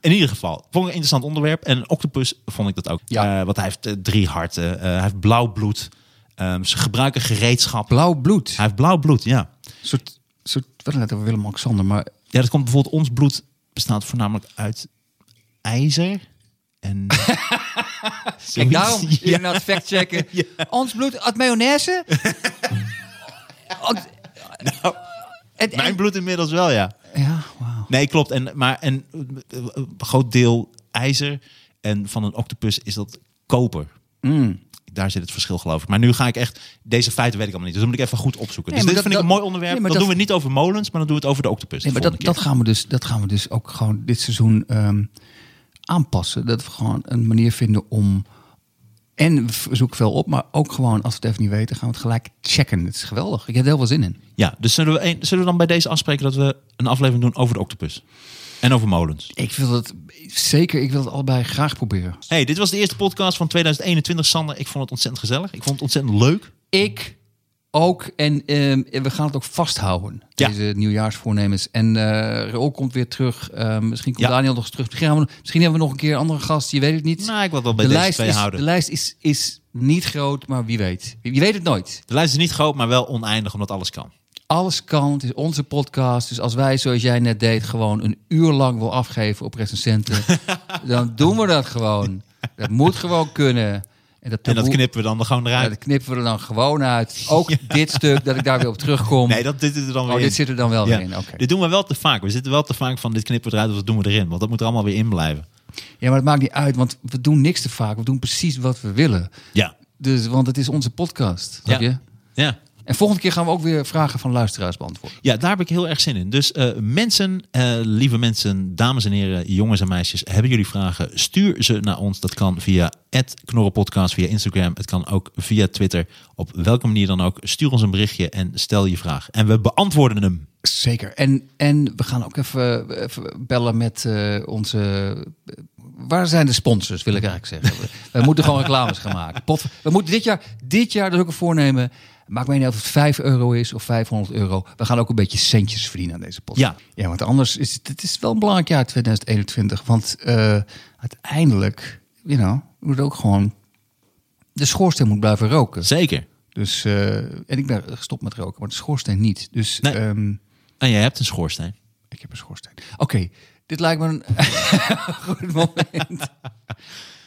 S2: In ieder geval, vond ik een interessant onderwerp. En een octopus vond ik dat ook.
S3: Ja.
S2: Eh, want hij heeft eh, drie harten. Eh, hij heeft blauw bloed. Ehm, ze gebruiken gereedschap.
S3: Blauw bloed.
S2: Hij heeft blauw bloed, ja.
S3: Een soort soort, we hadden het over Willem-Alexander, maar
S2: Ja, dat komt bijvoorbeeld ons bloed bestaat voornamelijk uit ijzer. En *laughs* Zoiets.
S3: daarom
S2: Ja.
S3: inderdaad factchecken. *laughs* Ons bloed uit mayonaise? *laughs* Ont-
S2: Mijn bloed inmiddels wel, ja.
S3: Ja, wauw.
S2: Nee, klopt. En, maar een, een groot deel ijzer en van een octopus is dat koper.
S3: Mm.
S2: Daar zit het verschil, geloof ik. Maar nu ga ik echt... Deze feiten weet ik allemaal niet. Dus dat moet ik even goed opzoeken.
S3: Nee,
S2: dus dit
S3: dat-
S2: vind ik een mooi onderwerp.
S3: nee, dat-
S2: doen we het niet over molens, maar dan doen we het over de octopus.
S3: Nee,
S2: de
S3: maar dat, dat, gaan we dus, dat gaan we dus ook gewoon dit seizoen ehm, aanpassen. Dat we gewoon een manier vinden om... En we zoeken veel op, maar ook gewoon, als we het even niet weten, gaan we het gelijk checken. Het is geweldig. Ik heb er heel veel zin in.
S2: Ja, dus zullen we, een, zullen we dan bij deze afspreken dat we een aflevering doen over de octopus? En over molens.
S3: Ik wil het zeker, ik wil het allebei graag proberen.
S2: Hey, dit was de eerste podcast van 2021, Sander. Ik vond het ontzettend gezellig. Ik vond het ontzettend leuk.
S3: Ik ook. En ehm, we gaan het ook vasthouden.
S2: Ja.
S3: Deze nieuwjaarsvoornemens. En Raoul komt weer terug. Ehm, misschien komt
S2: Ja.
S3: Daniel nog eens terug. Misschien, we, misschien hebben we nog een keer een andere gast. Je weet het niet.
S2: Nou, ik wil wel bij
S3: de,
S2: deze
S3: lijst
S2: twee
S3: is,
S2: houden.
S3: de lijst is, is niet groot, maar wie weet. Je weet het nooit.
S2: De lijst is niet groot, maar wel oneindig, omdat alles kan.
S3: Alles kan. Het is onze podcast. Dus als wij, zoals jij net deed, gewoon een uur lang wil afgeven op recensenten, *laughs* dan doen we dat gewoon. Dat moet gewoon kunnen. En dat,
S2: En dat
S3: taboe-
S2: knippen we dan er gewoon
S3: ja,
S2: eruit.
S3: dat knippen we er dan gewoon uit. *laughs* Ook dit stuk, dat ik daar weer op terugkom.
S2: Nee, dat dit zit er dan weer
S3: oh,
S2: in.
S3: dit zit er dan wel
S2: Ja.
S3: weer in. Oké.
S2: Dit doen we wel te vaak. We zitten wel te vaak van dit knippen we eruit of dat doen we erin. Want dat moet er allemaal weer in blijven.
S3: Ja, maar het maakt niet uit, want we doen niks te vaak. We doen precies wat we willen.
S2: Ja.
S3: Dus, want het is onze podcast.
S2: Ja.
S3: je?
S2: Ja.
S3: En volgende keer gaan we ook weer vragen van luisteraars beantwoorden.
S2: Ja, daar heb ik heel erg zin in. Dus eh, mensen, eh, lieve mensen, dames en heren, jongens en meisjes, hebben jullie vragen? Stuur ze naar ons. Dat kan via @knorrenpodcast via Instagram. Het kan ook via Twitter. Op welke manier dan ook. Stuur ons een berichtje en stel je vraag. En we beantwoorden hem.
S3: Zeker. En, en we gaan ook even, even bellen met eh, onze... Waar zijn de sponsors, wil ik eigenlijk zeggen. We, we moeten gewoon reclames gaan maken. Pot, we moeten dit jaar, dit jaar dus ook een voornemen. Maakt mij niet uit of het 5 euro is of 500 euro. We gaan ook een beetje centjes verdienen aan deze podcast.
S2: Ja.
S3: ja want anders is het, het is wel een belangrijk jaar 2021. Want eh, uiteindelijk, you know, moet ook gewoon... De schoorsteen moet blijven roken.
S2: Zeker.
S3: Dus, eh, en ik ben gestopt met roken, maar de schoorsteen niet. Dus
S2: Nee.
S3: ehm,
S2: En jij hebt een schoorsteen.
S3: ik heb een schoorsteen. Oké, dit lijkt me een *laughs* goed moment.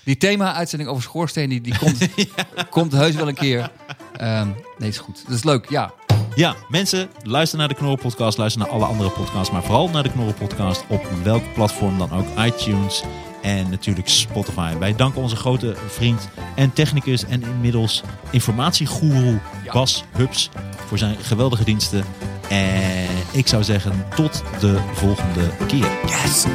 S3: Die thema-uitzending over schoorsteen, die, die komt, *laughs* komt heus wel een keer. Ehm, nee, is goed. Dat is leuk, ja.
S2: Ja, mensen, luister naar de Knorren Podcast. Luister naar alle andere podcasts. Maar vooral naar de Knorren Podcast. Op welk platform dan ook. iTunes en natuurlijk Spotify. Wij danken onze grote vriend en technicus en inmiddels informatiegoeroe Bas Hubs voor zijn geweldige diensten. En ik zou zeggen, tot de volgende keer.
S3: Yes!